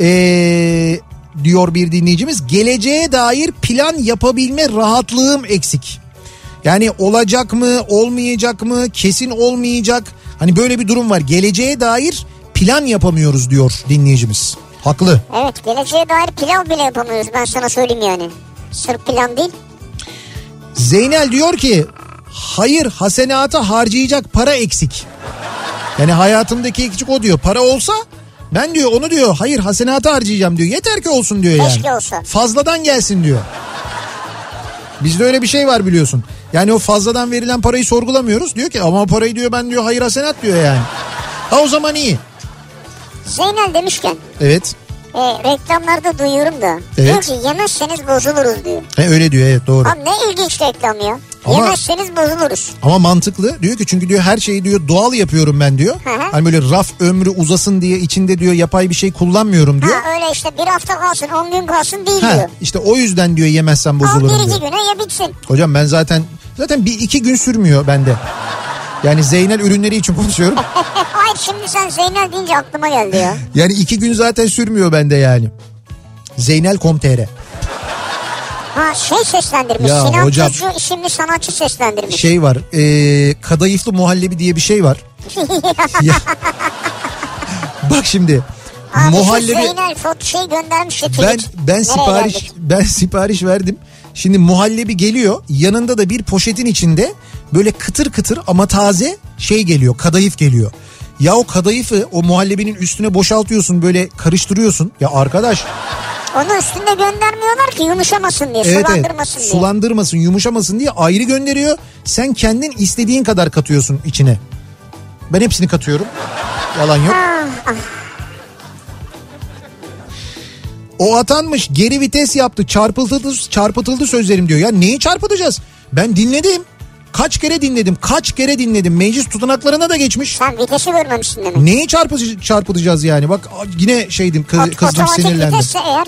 ee, diyor bir dinleyicimiz. Geleceğe dair plan yapabilme rahatlığım eksik. Yani olacak mı, olmayacak mı, kesin olmayacak. Hani böyle bir durum var. Geleceğe dair plan yapamıyoruz diyor dinleyicimiz. Haklı. Evet geleceğe dair plan bile yapamıyoruz ben sana söyleyeyim yani. Sırf plan değil. Zeynel diyor ki hayır hasenata harcayacak para eksik. Yani hayatımdaki eksik o diyor. Para olsa ben diyor onu diyor hayır hasenata harcayacağım diyor. Yeter ki olsun diyor yani. Keşke olsa. Fazladan gelsin diyor. Bizde öyle bir şey var biliyorsun. Yani o fazladan verilen parayı sorgulamıyoruz. Diyor ki ama parayı diyor ben diyor hayır hasenat diyor yani. Ha o zaman iyi. Zeynel demişken Evet. e, reklamlarda duyuyorum da. Evet. Diyor ki yemezseniz bozuluruz diyor. He, öyle diyor evet doğru. Abi ne ilginç reklam ya. Ama- Yemezseniz bozuluruz. Ama mantıklı. Diyor ki çünkü diyor her şeyi diyor doğal yapıyorum ben diyor. Hı hı. Hani böyle raf ömrü uzasın diye içinde diyor yapay bir şey kullanmıyorum diyor. Ha öyle işte bir hafta kalsın on gün kalsın değil Ha, diyor. işte o yüzden diyor yemezsen Al bozulurum bir iki diyor. güne ya bitsin. Hocam ben zaten zaten bir iki gün sürmüyor bende. Yani Zeynel ürünleri için konuşuyorum. Hayır şimdi sen Zeynel deyince aklıma geldi ya. Yani iki gün zaten sürmüyor bende yani. Zeynel.com.tr Ha şey seslendirmiş. Ya Sinan hocam- Tuzcu isimli sanatçı seslendirmiş. Şey var e, kadayıflı muhallebi diye bir şey var. Ya- Bak şimdi Abi muhallebi Zeynel şey göndermiş ya ben ben Nereye sipariş geldik? ben sipariş verdim. Şimdi muhallebi geliyor. Yanında da bir poşetin içinde böyle kıtır kıtır ama taze şey geliyor. Kadayıf geliyor. Ya o kadayıfı o muhallebinin üstüne boşaltıyorsun böyle karıştırıyorsun. Ya arkadaş Onu üstünde göndermiyorlar ki yumuşamasın diye, evet evet sulandırmasın diye. sulandırmasın yumuşamasın diye ayrı gönderiyor. Sen kendin istediğin kadar katıyorsun içine. Ben hepsini katıyorum. Yalan yok. Ah, ah. O atanmış geri vites yaptı çarpıtıldı, çarpıtıldı sözlerim diyor. Ya neyi çarpıtacağız? Ben dinledim. Kaç kere dinledim kaç kere dinledim meclis tutanaklarına da geçmiş. Sen vitesi görmemişsin demek. Neyi çarpı, çarpıtacağız yani bak yine şeydim kız, Ot- kızdım Otomatik sinirlendim. vitesse eğer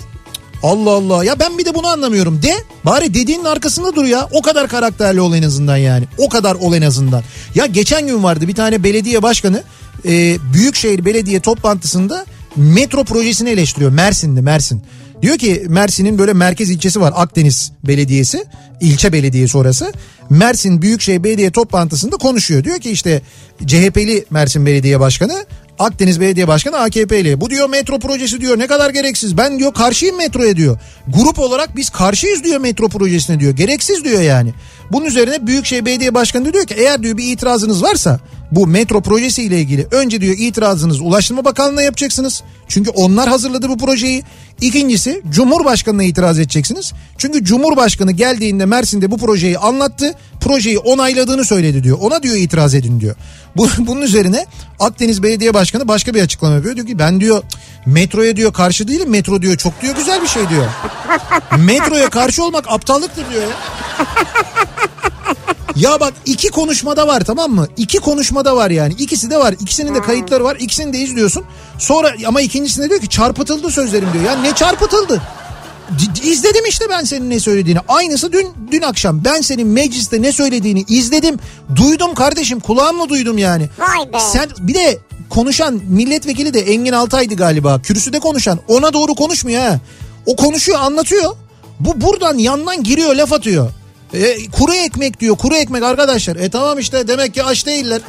Allah Allah ya ben bir de bunu anlamıyorum de bari dediğinin arkasında dur ya o kadar karakterli ol en azından yani o kadar ol en azından. Ya geçen gün vardı bir tane belediye başkanı e, Büyükşehir Belediye toplantısında metro projesini eleştiriyor Mersin'de Mersin. Diyor ki Mersin'in böyle merkez ilçesi var Akdeniz Belediyesi ilçe belediyesi orası. Mersin Büyükşehir Belediye toplantısında konuşuyor. Diyor ki işte CHP'li Mersin Belediye Başkanı Akdeniz Belediye Başkanı AKP'li. Bu diyor metro projesi diyor ne kadar gereksiz. Ben diyor karşıyım metroya diyor. Grup olarak biz karşıyız diyor metro projesine diyor. Gereksiz diyor yani. Bunun üzerine Büyükşehir Belediye Başkanı diyor ki eğer diyor bir itirazınız varsa bu metro projesi ile ilgili önce diyor itirazınızı Ulaştırma Bakanlığı'na yapacaksınız. Çünkü onlar hazırladı bu projeyi. İkincisi Cumhurbaşkanı'na itiraz edeceksiniz. Çünkü Cumhurbaşkanı geldiğinde Mersin'de bu projeyi anlattı. Projeyi onayladığını söyledi diyor. Ona diyor itiraz edin diyor. Bu, bunun üzerine Akdeniz Belediye Başkanı başka bir açıklama yapıyor. Diyor ki ben diyor metroya diyor karşı değilim. Metro diyor çok diyor güzel bir şey diyor. Metroya karşı olmak aptallıktır diyor ya. Ya bak iki konuşmada var tamam mı? İki konuşmada var yani. İkisi de var. İkisinin de kayıtları var. İkisini de izliyorsun. Sonra ama ikincisinde diyor ki çarpıtıldı sözlerim diyor. Ya ne çarpıtıldı? İzledim işte ben senin ne söylediğini. Aynısı dün dün akşam ben senin mecliste ne söylediğini izledim. Duydum kardeşim kulağımla duydum yani. Vay be. Sen bir de konuşan milletvekili de Engin Altay'dı galiba. Kürsüde konuşan ona doğru konuşmuyor ha. O konuşuyor anlatıyor. Bu buradan yandan giriyor laf atıyor. E, kuru ekmek diyor kuru ekmek arkadaşlar. E tamam işte demek ki aç değiller.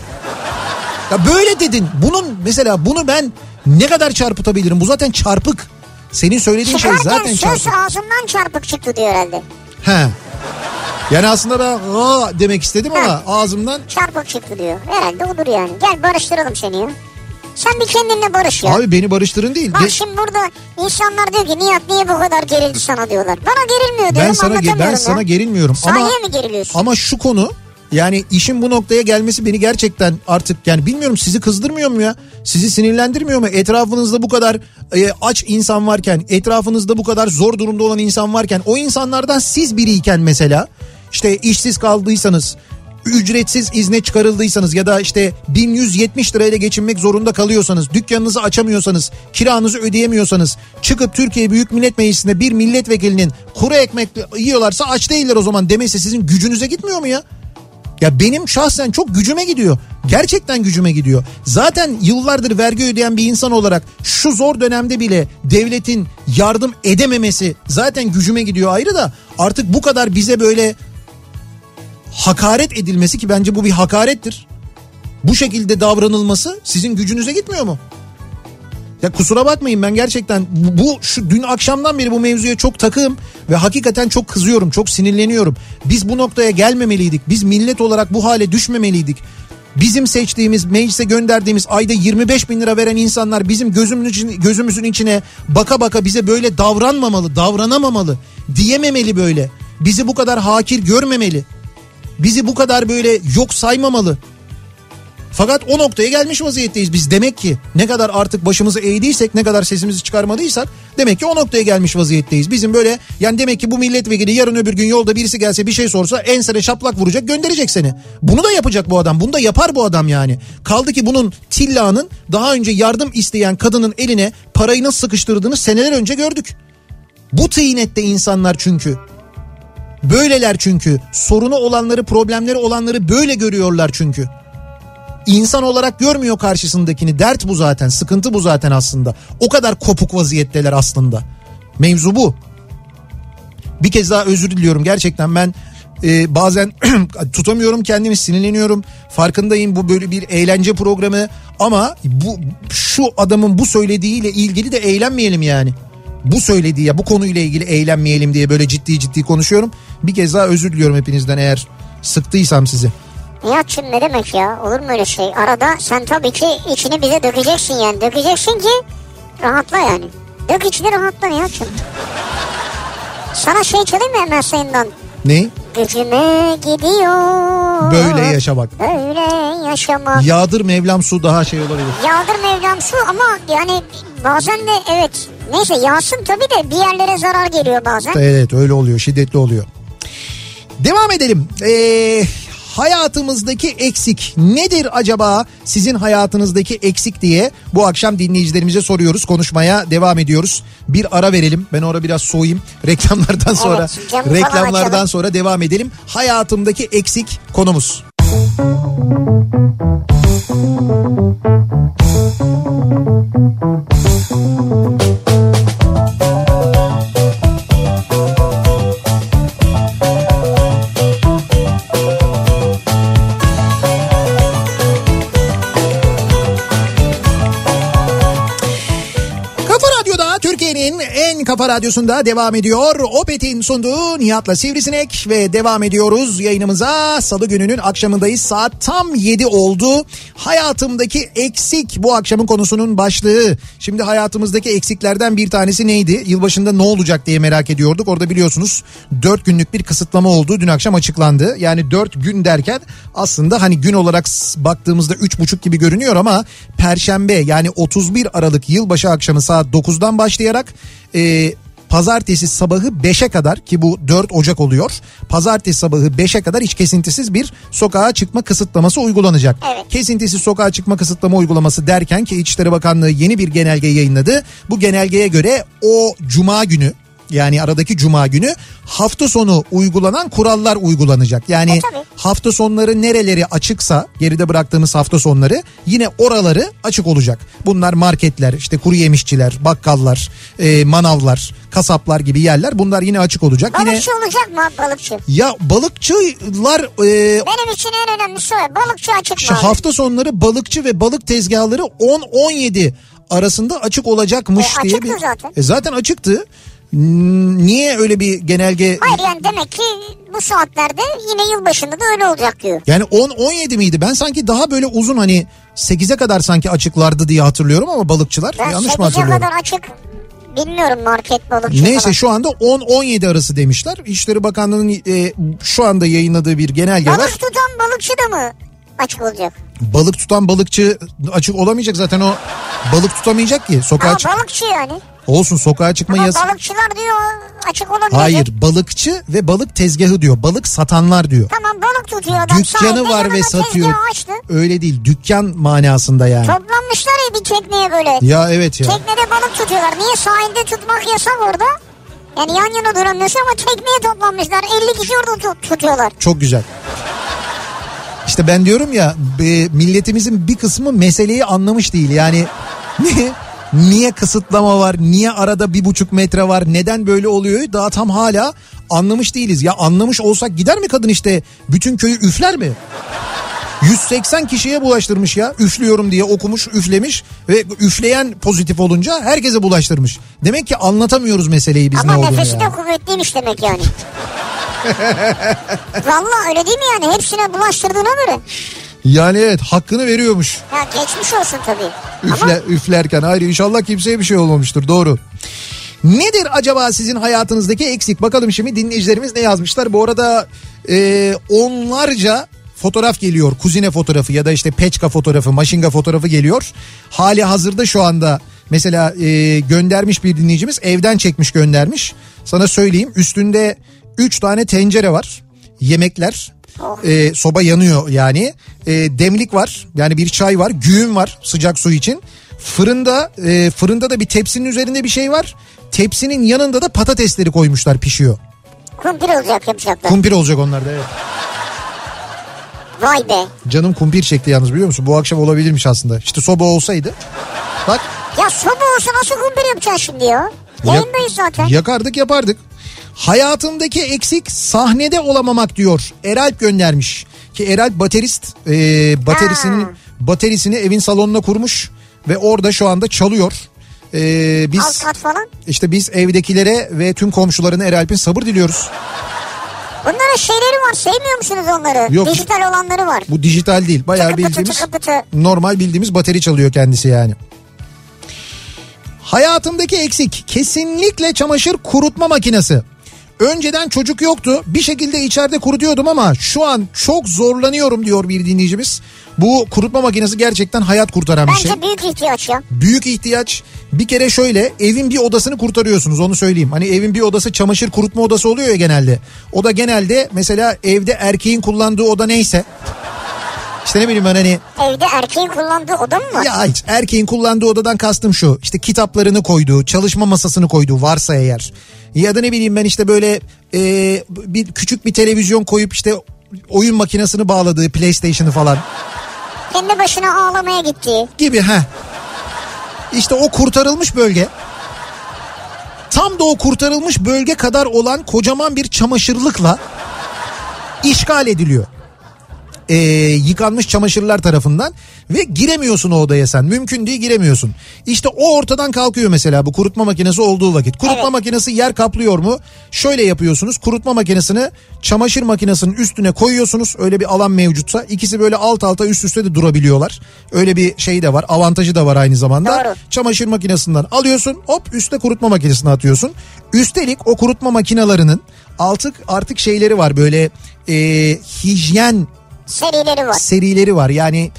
Ya böyle dedin. Bunun mesela bunu ben ne kadar çarpıtabilirim? Bu zaten çarpık. Senin söylediğin şey Çıkarken zaten söz çarpık. ağzımdan çarpık çıktı diyor herhalde. He. Yani aslında ben aa demek istedim ama ağzımdan Çarpık çıktı diyor. Herhalde odur yani. Gel barıştıralım seni ya. Sen bir kendinle barış ya. abi beni barıştırın değil. Bak De- şimdi burada insanlar diyor ki Nihat niye bu kadar gerildi sana diyorlar. Bana gerilmiyor diyorum ben sana ge- anlatamıyorum ben ya. sana gerilmiyorum Sen ama niye mi geriliyorsun? ama şu konu yani işin bu noktaya gelmesi beni gerçekten artık yani bilmiyorum sizi kızdırmıyor mu ya? Sizi sinirlendirmiyor mu? Etrafınızda bu kadar e, aç insan varken, etrafınızda bu kadar zor durumda olan insan varken, o insanlardan siz biriyken mesela işte işsiz kaldıysanız ücretsiz izne çıkarıldıysanız ya da işte 1170 lirayla geçinmek zorunda kalıyorsanız, dükkanınızı açamıyorsanız, kiranızı ödeyemiyorsanız, çıkıp Türkiye Büyük Millet Meclisi'nde bir milletvekilinin kuru ekmek yiyorlarsa aç değiller o zaman demesi sizin gücünüze gitmiyor mu ya? Ya benim şahsen çok gücüme gidiyor. Gerçekten gücüme gidiyor. Zaten yıllardır vergi ödeyen bir insan olarak şu zor dönemde bile devletin yardım edememesi zaten gücüme gidiyor ayrı da artık bu kadar bize böyle hakaret edilmesi ki bence bu bir hakarettir. Bu şekilde davranılması sizin gücünüze gitmiyor mu? Ya kusura bakmayın ben gerçekten bu şu dün akşamdan beri bu mevzuya çok takığım ve hakikaten çok kızıyorum, çok sinirleniyorum. Biz bu noktaya gelmemeliydik. Biz millet olarak bu hale düşmemeliydik. Bizim seçtiğimiz, meclise gönderdiğimiz ayda 25 bin lira veren insanlar bizim gözümüzün, gözümüzün içine baka baka bize böyle davranmamalı, davranamamalı, diyememeli böyle. Bizi bu kadar hakir görmemeli. Bizi bu kadar böyle yok saymamalı. Fakat o noktaya gelmiş vaziyetteyiz biz. Demek ki ne kadar artık başımızı eğdiysek ne kadar sesimizi çıkarmadıysak demek ki o noktaya gelmiş vaziyetteyiz. Bizim böyle yani demek ki bu milletvekili yarın öbür gün yolda birisi gelse bir şey sorsa ensene şaplak vuracak gönderecek seni. Bunu da yapacak bu adam. Bunu da yapar bu adam yani. Kaldı ki bunun Tilla'nın daha önce yardım isteyen kadının eline parayı nasıl sıkıştırdığını seneler önce gördük. Bu tıynette insanlar çünkü. Böyleler çünkü. Sorunu olanları, problemleri olanları böyle görüyorlar çünkü. İnsan olarak görmüyor karşısındakini. Dert bu zaten. Sıkıntı bu zaten aslında. O kadar kopuk vaziyetteler aslında. Mevzu bu. Bir kez daha özür diliyorum. Gerçekten ben e, bazen tutamıyorum kendimi sinirleniyorum. Farkındayım bu böyle bir eğlence programı ama bu şu adamın bu söylediğiyle ilgili de eğlenmeyelim yani. Bu söylediği ya bu konuyla ilgili eğlenmeyelim diye böyle ciddi ciddi konuşuyorum. Bir kez daha özür diliyorum hepinizden eğer sıktıysam sizi. Nihat'cığım ne demek ya olur mu öyle şey? Arada sen tabii ki içini bize dökeceksin yani. Dökeceksin ki rahatla yani. Dök içini rahatla Nihat'cığım. Sana şey çalayım mı hemen sayından? Ne? Gücüme gidiyor. Böyle yaşamak. Böyle yaşamak. Yağdır Mevlam su daha şey olabilir. Yağdır Mevlam su ama yani bazen de evet neyse yağsın tabii de bir yerlere zarar geliyor bazen. Evet öyle oluyor şiddetli oluyor. Devam edelim. Ee, hayatımızdaki eksik nedir acaba sizin hayatınızdaki eksik diye bu akşam dinleyicilerimize soruyoruz konuşmaya devam ediyoruz. Bir ara verelim ben orada biraz soğuyayım reklamlardan sonra Evet, reklamlardan sonra devam edelim. Hayatımdaki eksik konumuz. Thank you. Kafa radyosunda devam ediyor. Opet'in sunduğu Nihat'la Sivrisinek ve devam ediyoruz yayınımıza. Salı gününün akşamındayız. Saat tam 7 oldu. Hayatımdaki eksik bu akşamın konusunun başlığı. Şimdi hayatımızdaki eksiklerden bir tanesi neydi? Yılbaşında ne olacak diye merak ediyorduk. Orada biliyorsunuz 4 günlük bir kısıtlama oldu. Dün akşam açıklandı. Yani 4 gün derken aslında hani gün olarak baktığımızda 3,5 gibi görünüyor ama Perşembe yani 31 Aralık yılbaşı akşamı saat 9'dan başlayarak e, pazartesi sabahı 5'e kadar ki bu 4 Ocak oluyor. Pazartesi sabahı 5'e kadar hiç kesintisiz bir sokağa çıkma kısıtlaması uygulanacak. Evet. Kesintisiz sokağa çıkma kısıtlama uygulaması derken ki İçişleri Bakanlığı yeni bir genelge yayınladı. Bu genelgeye göre o cuma günü yani aradaki cuma günü hafta sonu uygulanan kurallar uygulanacak. Yani E, tabii. hafta sonları nereleri açıksa geride bıraktığımız hafta sonları yine oraları açık olacak. Bunlar marketler, işte kuru yemişçiler, bakkallar, e, manavlar, kasaplar gibi yerler bunlar yine açık olacak. Yine Balıkçı olacak mı balıkçı? ya balıkçılar e, Benim için en önemlisi o. Balıkçı açık şu mı? hafta sonları balıkçı ve balık tezgahları 10-17 arasında açık olacakmış E, diye bir zaten. E, zaten açıktı. Niye öyle bir genelge Hayır yani demek ki bu saatlerde yine yılbaşında da öyle olacak diyor. Yani 10-17 miydi? Ben sanki daha böyle uzun hani 8'e kadar sanki açıklardı diye hatırlıyorum ama balıkçılar Ben yanlış mı 8'e hatırlıyorum? kadar açık bilmiyorum market balıkçı Neyse falan. şu anda 10-17 arası demişler. İçişleri Bakanlığı'nın e, şu anda yayınladığı bir genelge var. Balık tutan balıkçı da mı açık olacak? Balık tutan balıkçı açık olamayacak zaten o balık tutamayacak ki sokağa Ama çık. balıkçı yani. Olsun sokağa çıkma Ama balıkçılar diyor açık olabilecek. Hayır balıkçı ve balık tezgahı diyor. Balık satanlar diyor. Tamam balık tutuyor adam. Dükkanı var ve satıyor. açtı. Öyle değil dükkan manasında yani. Toplanmışlar ya bir tekneye böyle. Ya evet ya. Teknede balık tutuyorlar. Niye sahilde tutmak yasak orada? Yani yan yana duramıyorsun ama tekneye toplanmışlar. 50 kişi orada tut- tutuyorlar. Çok güzel. İşte ben diyorum ya milletimizin bir kısmı meseleyi anlamış değil. Yani niye, niye kısıtlama var? Niye arada bir buçuk metre var? Neden böyle oluyor? Daha tam hala anlamış değiliz. Ya anlamış olsak gider mi kadın işte bütün köyü üfler mi? 180 kişiye bulaştırmış ya üflüyorum diye okumuş üflemiş ve üfleyen pozitif olunca herkese bulaştırmış. Demek ki anlatamıyoruz meseleyi biz ama ne olduğunu nefesi ya. de kuvvetliymiş demek yani. Valla öyle değil mi yani? Hepsine bulaştırdığına göre. Yani evet hakkını veriyormuş. Ya geçmiş olsun tabii. Üfle, Ama üflerken hayır inşallah kimseye bir şey olmamıştır doğru. Nedir acaba sizin hayatınızdaki eksik? Bakalım şimdi dinleyicilerimiz ne yazmışlar. Bu arada e, onlarca fotoğraf geliyor. Kuzine fotoğrafı ya da işte peçka fotoğrafı, maşinga fotoğrafı geliyor. Hali hazırda şu anda mesela e, göndermiş bir dinleyicimiz evden çekmiş göndermiş. Sana söyleyeyim üstünde 3 tane tencere var. Yemekler. E, soba yanıyor yani. E, demlik var. Yani bir çay var. Güğüm var sıcak su için. Fırında e, fırında da bir tepsinin üzerinde bir şey var. Tepsinin yanında da patatesleri koymuşlar pişiyor. kumpir olacak yapacaklar. Kumpir olacak onlar da evet. Vay be. Canım kumpir çekti yalnız biliyor musun? Bu akşam olabilirmiş aslında. İşte soba olsaydı. Bak Ya soba olsa nasıl kumpir yapacaksın şimdi ya? Yayındayız zaten. yakardık yapardık. Hayatımdaki eksik sahnede olamamak diyor. Eralp göndermiş. Ki Eralp baterist. E, baterisinin Ha. baterisini evin salonuna kurmuş. Ve orada şu anda çalıyor. E, Alt biz kat falan. işte biz evdekilere ve tüm komşularına Eralp'in sabır diliyoruz. Bunların şeyleri var. Sevmiyor musunuz onları? Yok. Dijital olanları var. Bu dijital değil. Bayağı Tıkı bildiğimiz tıkı pıtı. normal bildiğimiz bateri çalıyor kendisi yani. Hayatımdaki eksik kesinlikle çamaşır kurutma makinesi. Önceden çocuk yoktu. Bir şekilde içeride kurutuyordum ama şu an çok zorlanıyorum diyor bir dinleyicimiz. Bu kurutma makinesi gerçekten hayat kurtaran bir şey. Bence büyük ihtiyaç ya. Büyük ihtiyaç. Bir kere şöyle evin bir odasını kurtarıyorsunuz onu söyleyeyim. Hani evin bir odası çamaşır kurutma odası oluyor ya genelde. O da genelde mesela evde erkeğin kullandığı oda neyse. İşte ne bileyim ben hani Evde erkeğin kullandığı oda mı var? ya hiç erkeğin kullandığı odadan kastım şu. İşte kitaplarını koyduğu, çalışma masasını koyduğu varsa eğer. Ya da ne bileyim ben işte böyle e, bir küçük bir televizyon koyup işte oyun makinesini bağladığı PlayStation'ı falan Kendi başına ağlamaya gittiği. gibi ha. İşte o kurtarılmış bölge. Tam da o kurtarılmış bölge kadar olan kocaman bir çamaşırlıkla işgal ediliyor. Ee, yıkanmış çamaşırlar tarafından ve giremiyorsun o odaya sen. Mümkün değil giremiyorsun. İşte o ortadan kalkıyor mesela bu kurutma makinesi olduğu vakit. Kurutma Evet. makinesi yer kaplıyor mu? Şöyle yapıyorsunuz. Kurutma makinesini çamaşır makinesinin üstüne koyuyorsunuz. Öyle bir alan mevcutsa ikisi böyle alt alta üst üste de durabiliyorlar. Öyle bir şey de var. Avantajı da var aynı zamanda. Doğru. Çamaşır makinesinden alıyorsun. Hop üste kurutma makinesine atıyorsun. Üstelik o kurutma makinalarının artık artık şeyleri var böyle e, hijyen Serileri var. serileri var. Yani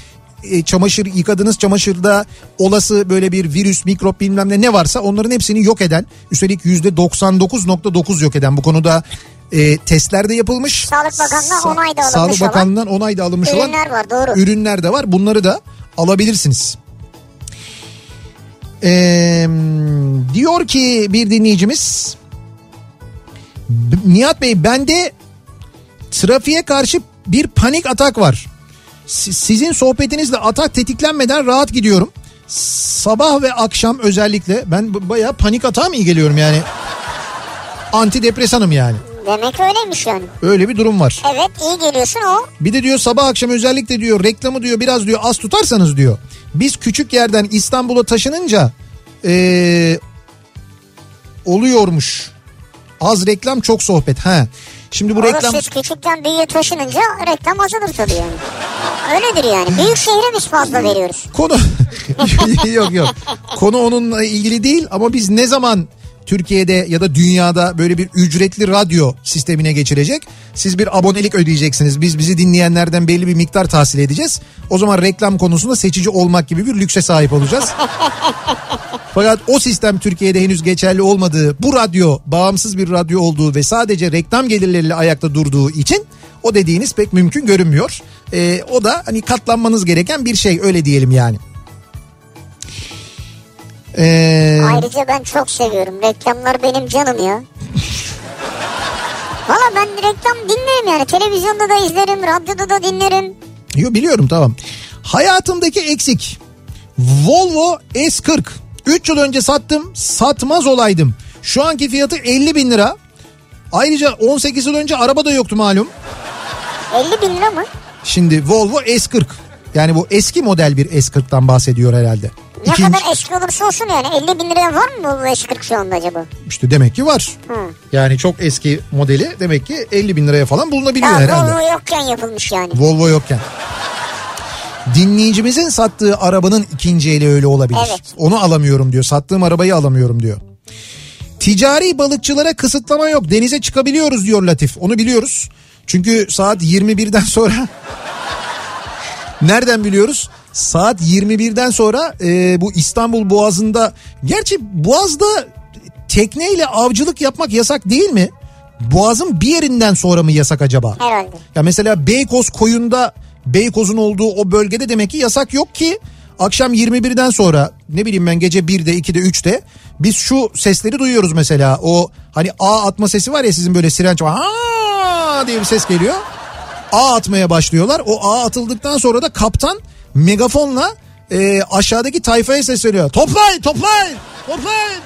e, çamaşır yıkadığınız çamaşırda olası böyle bir virüs, mikrop bilmem ne ne varsa onların hepsini yok eden üstelik yüzde 99.9 yok eden bu konuda e, testler de yapılmış. Sağlık Bakanlığı'ndan Sa- onay da alınmış Sağlık olan Bakanlığı'ndan onay da alınmış olan ürünler var, doğru. ürünler de var. Bunları da alabilirsiniz. Ee, diyor ki bir dinleyicimiz Nihat Bey bende trafiğe karşı bir panik atak var. Si- Sizin sohbetinizle atak tetiklenmeden rahat gidiyorum. Sabah ve akşam özellikle ben bayağı panik atağa mı iyi geliyorum yani? Antidepresanım yani. Demek öyleymiş yani. Öyle bir durum var. Evet iyi geliyorsun o. Bir de diyor sabah akşam özellikle diyor reklamı diyor biraz diyor az tutarsanız diyor. Biz küçük yerden İstanbul'a taşınınca ee, oluyormuş. Az reklam çok sohbet. Ha. Şimdi bu Orası reklam siz küçükten büyüğe taşınınca reklam azalır tabii yani. Öyledir yani. Büyük şehre biz fazla veriyoruz. konu yok yok. Konu onunla ilgili değil ama biz ne zaman Türkiye'de ya da dünyada böyle bir ücretli radyo sistemine geçirecek. Siz bir abonelik ödeyeceksiniz. Biz bizi dinleyenlerden belli bir miktar tahsil edeceğiz. O zaman reklam konusunda seçici olmak gibi bir lükse sahip olacağız. Fakat o sistem Türkiye'de henüz geçerli olmadığı, bu radyo bağımsız bir radyo olduğu ve sadece reklam gelirleriyle ayakta durduğu için o dediğiniz pek mümkün görünmüyor. Ee, o da hani katlanmanız gereken bir şey öyle diyelim yani. Ee, Ayrıca ben çok seviyorum. Reklamlar benim canım ya. Valla ben reklam dinlerim yani. Televizyonda da izlerim, radyoda da dinlerim. Yo biliyorum tamam. Hayatımdaki eksik. Volvo S40. 3 yıl önce sattım. Satmaz olaydım. Şu anki fiyatı 50 bin lira. Ayrıca 18 yıl önce araba da yoktu malum. 50 bin lira mı? Şimdi Volvo S40. Yani bu eski model bir S40'tan bahsediyor herhalde. Ne İkinci, kadar eski olursa olsun yani 50 bin liraya var mı bu S40 şu anda acaba? işte demek ki var. Hı. Yani çok eski modeli demek ki 50 bin liraya falan bulunabiliyor Daha herhalde. Volvo yokken yapılmış yani. Volvo yokken. Dinleyicimizin sattığı arabanın ikinci eli öyle olabilir. Evet. Onu alamıyorum diyor. Sattığım arabayı alamıyorum diyor. Ticari balıkçılara kısıtlama yok. Denize çıkabiliyoruz diyor Latif. Onu biliyoruz. Çünkü saat 21'den sonra nereden biliyoruz? Saat 21'den sonra e, bu İstanbul Boğazı'nda gerçi Boğaz'da tekneyle avcılık yapmak yasak değil mi? Boğaz'ın bir yerinden sonra mı yasak acaba? Herhalde. Ya mesela Beykoz koyunda Beykoz'un olduğu o bölgede demek ki yasak yok ki akşam 21'den sonra ne bileyim ben gece 1'de 2'de 3'te biz şu sesleri duyuyoruz mesela o hani A atma sesi var ya sizin böyle siren çalma "Aa!" diye bir ses geliyor. A atmaya başlıyorlar. O A atıldıktan sonra da kaptan megafonla e, aşağıdaki tayfaya sesleniyor. Toplayın toplayın toplayın.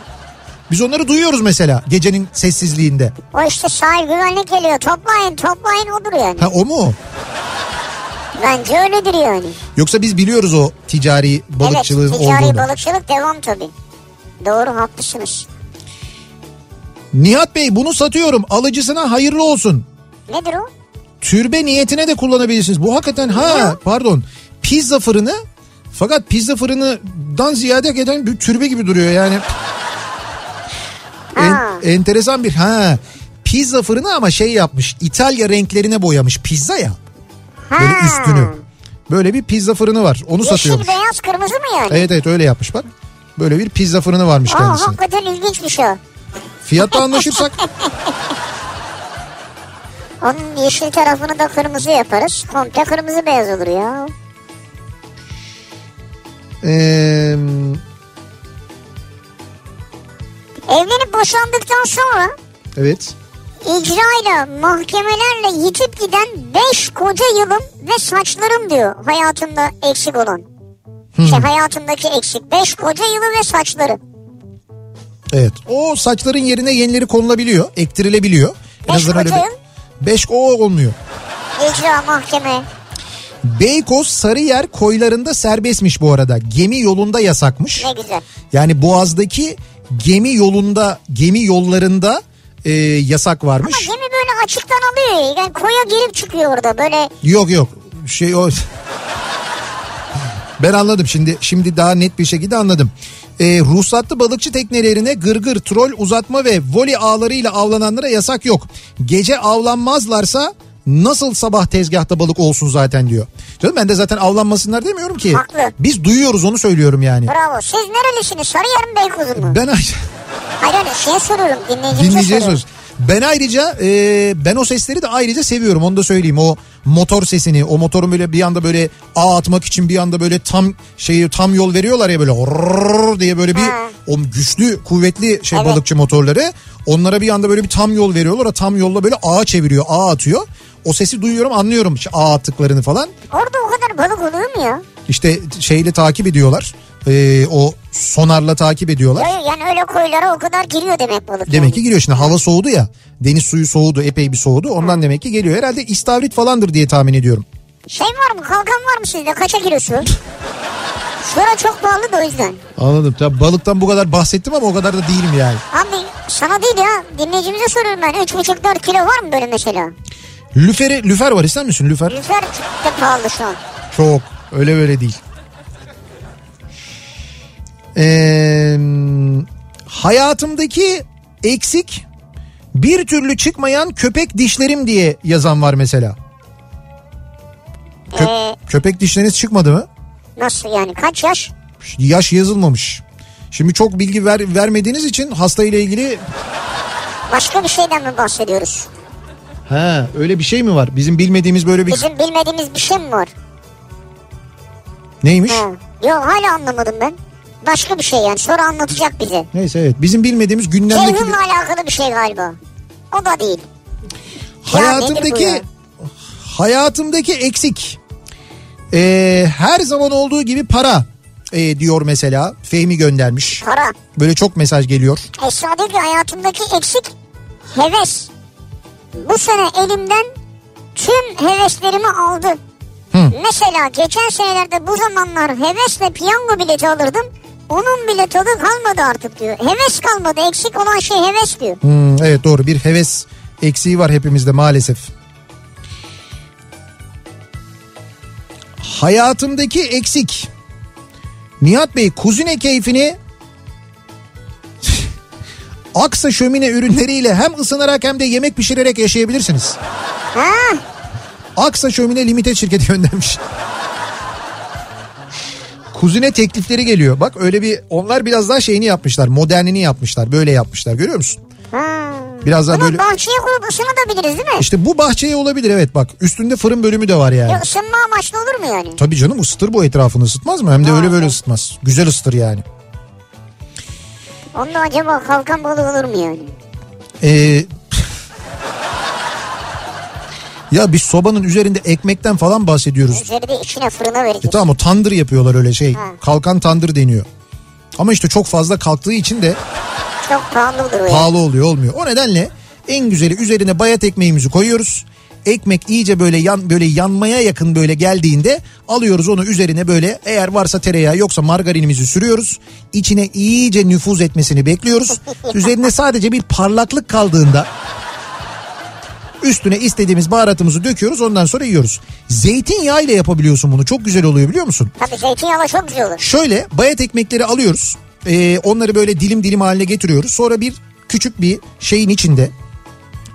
Biz onları duyuyoruz mesela gecenin sessizliğinde. O işte sahil güvenlik geliyor. Toplayın toplayın odur yani. Ha o mu? Bence öyledir yani. Yoksa biz biliyoruz o ticari balıkçılığın evet ticari olduğunu. balıkçılık devam tabii. Doğru haklısınız. Nihat Bey bunu satıyorum alıcısına hayırlı olsun. Nedir o? Türbe niyetine de kullanabilirsiniz. Bu hakikaten ha pardon pizza fırını fakat pizza fırınından ziyade hakikaten bir türbe gibi duruyor yani. En- enteresan bir ha pizza fırını ama şey yapmış İtalya renklerine boyamış pizza ya böyle Ha. üstünü. Böyle bir pizza fırını var onu satıyormuş. Yeşil beyaz kırmızı mı yani? Evet evet öyle yapmış bak. Böyle bir pizza fırını varmış Aa, kendisinin. hakikaten ilginçmiş o. Fiyatta anlaşırsak Onun yeşil tarafını da kırmızı yaparız. Komple kırmızı beyaz olur ya. Ee, Evlenip boşandıktan sonra evet. icrayla mahkemelerle yitip giden 5 koca yılım ve saçlarım diyor hayatımda eksik olan. İşte hayatımdaki eksik 5 koca yılı ve saçları. Evet. O saçların yerine yenileri konulabiliyor. Azından öyle koca bir- yıl? Beş o olmuyor. İcra mahkeme. Beykoz Sarıyer koylarında serbestmiş bu arada. Gemi yolunda yasakmış. Ne güzel. Yani Boğaz'daki gemi yolunda, gemi yollarında e, yasak varmış. Ama gemi böyle açıktan alıyor. Yani koya girip çıkıyor orada böyle. Yok yok. Şey o Ben anladım şimdi şimdi daha net bir şekilde anladım. Ee, ruhsatlı balıkçı teknelerine gırgır, trol, uzatma ve voli ağlarıyla avlananlara yasak yok. Gece avlanmazlarsa nasıl sabah tezgahta balık olsun zaten diyor. Canım ben de zaten avlanmasınlar demiyorum ki. Haklı. Biz duyuyoruz onu söylüyorum yani. Bravo. Siz nerelisiniz? Sarıyer mi Beykoz'un mu? Ben Hayır hayır şey soruyorum. Dinleyicimize soruyorum. Ben ayrıca e, ben o sesleri de ayrıca seviyorum onu da söyleyeyim. O motor sesini o motorun böyle bir anda böyle ağ atmak için bir anda böyle tam şeyi tam yol veriyorlar ya böyle "Rrrr" diye böyle bir Ha. o güçlü kuvvetli şey Evet. balıkçı motorları. Onlara bir anda böyle bir tam yol veriyorlar. O tam yolla böyle ağa çeviriyor ağ atıyor. O sesi duyuyorum anlıyorum işte ağ attıklarını falan. Orada o kadar balık oluyor mu ya? İşte şeyle takip ediyorlar. E, o sonarla takip ediyorlar. Ya- Yani öyle koylara o kadar giriyor demek balık. Demek yani. ki giriyor şimdi hava soğudu ya. Deniz suyu soğudu epey bir soğudu. Ondan demek ki geliyor. Herhalde istavrit falandır diye tahmin ediyorum. Şey var mı kalkan var mı sizde kaça kilosu? Şura çok pahalı da o yüzden. Anladım. Tabii balıktan bu kadar bahsettim ama o kadar da değilim yani. Abi sana değil ya dinleyicimize soruyorum ben 3,5-4 kilo var mı böyle mesela? Lüferi, lüfer var ister misin lüfer? Lüfer çok pahalı şu an. Çok. Öyle böyle değil. Ee, hayatımdaki eksik bir türlü çıkmayan köpek dişlerim diye yazan var mesela. Kö- Ee, köpek dişleriniz çıkmadı mı? nasıl yani kaç yaş? Yaş yazılmamış. Şimdi çok bilgi ver, vermediğiniz için hasta ile ilgili Başka bir şeyden mi bahsediyoruz? Ha öyle bir şey mi var? Bizim bilmediğimiz böyle bir Bizim bilmediğimiz bir şey mi var? neymiş? Ha. Yok hala anlamadım ben. Başka bir şey yani sonra anlatacak bize. Neyse evet bizim bilmediğimiz gündemdeki Ceyhun'la alakalı bir şey galiba. O da değil. Hayatımdaki ya? hayatımdaki eksik. Ee, her zaman olduğu gibi para ee, diyor mesela Fehmi göndermiş. Para. Böyle çok mesaj geliyor. Esra diyor ki hayatımdaki eksik heves. Bu sene elimden tüm heveslerimi aldı. Mesela geçen senelerde bu zamanlar hevesle piyango bileti alırdım. Onun bile tadı kalmadı artık diyor. Heves kalmadı eksik olan şey heves diyor. Hmm, evet doğru bir heves eksiği var hepimizde maalesef. Hayatımdaki eksik. Nihat Bey kuzine keyfini Aksa şömine ürünleriyle hem ısınarak hem de yemek pişirerek yaşayabilirsiniz. Ha, Aksa Şömine Limited şirketi göndermiş. Kuzine teklifleri geliyor. Bak öyle bir onlar biraz daha şeyini yapmışlar. Modernini yapmışlar. Böyle yapmışlar. Görüyor musun? ha. Biraz daha Bunu böyle bahçeye koyup ısınabiliriz değil mi? İşte bu bahçeye olabilir evet bak. Üstünde fırın bölümü de var yani. Ya ısınma amaçlı olur mu yani? Tabii canım ısıtır bu etrafını ısıtmaz mı? Hem de Ha, öyle böyle evet. ısıtmaz. Güzel ısıtır yani. Onda acaba kalkan balığı olur mu yani? Ee, ya biz sobanın üzerinde ekmekten falan bahsediyoruz. Üzerinde içine fırına vereceğiz. E tamam o tandır yapıyorlar öyle şey. Ha. Kalkan tandır deniyor. Ama işte çok fazla kalktığı için de Çok pahalı olur o ya. pahalı oluyor olmuyor. O nedenle en güzeli üzerine bayat ekmeğimizi koyuyoruz. Ekmek iyice böyle yan böyle yanmaya yakın böyle geldiğinde alıyoruz onu üzerine böyle eğer varsa tereyağı yoksa margarinimizi sürüyoruz. İçine iyice nüfuz etmesini bekliyoruz. Üzerine sadece bir parlaklık kaldığında üstüne istediğimiz baharatımızı döküyoruz ondan sonra yiyoruz. Zeytinyağı ile yapabiliyorsun bunu çok güzel oluyor biliyor musun? Tabii zeytinyağlı çok güzel olur. Şöyle bayat ekmekleri alıyoruz. Ee, onları böyle dilim dilim haline getiriyoruz. Sonra bir küçük bir şeyin içinde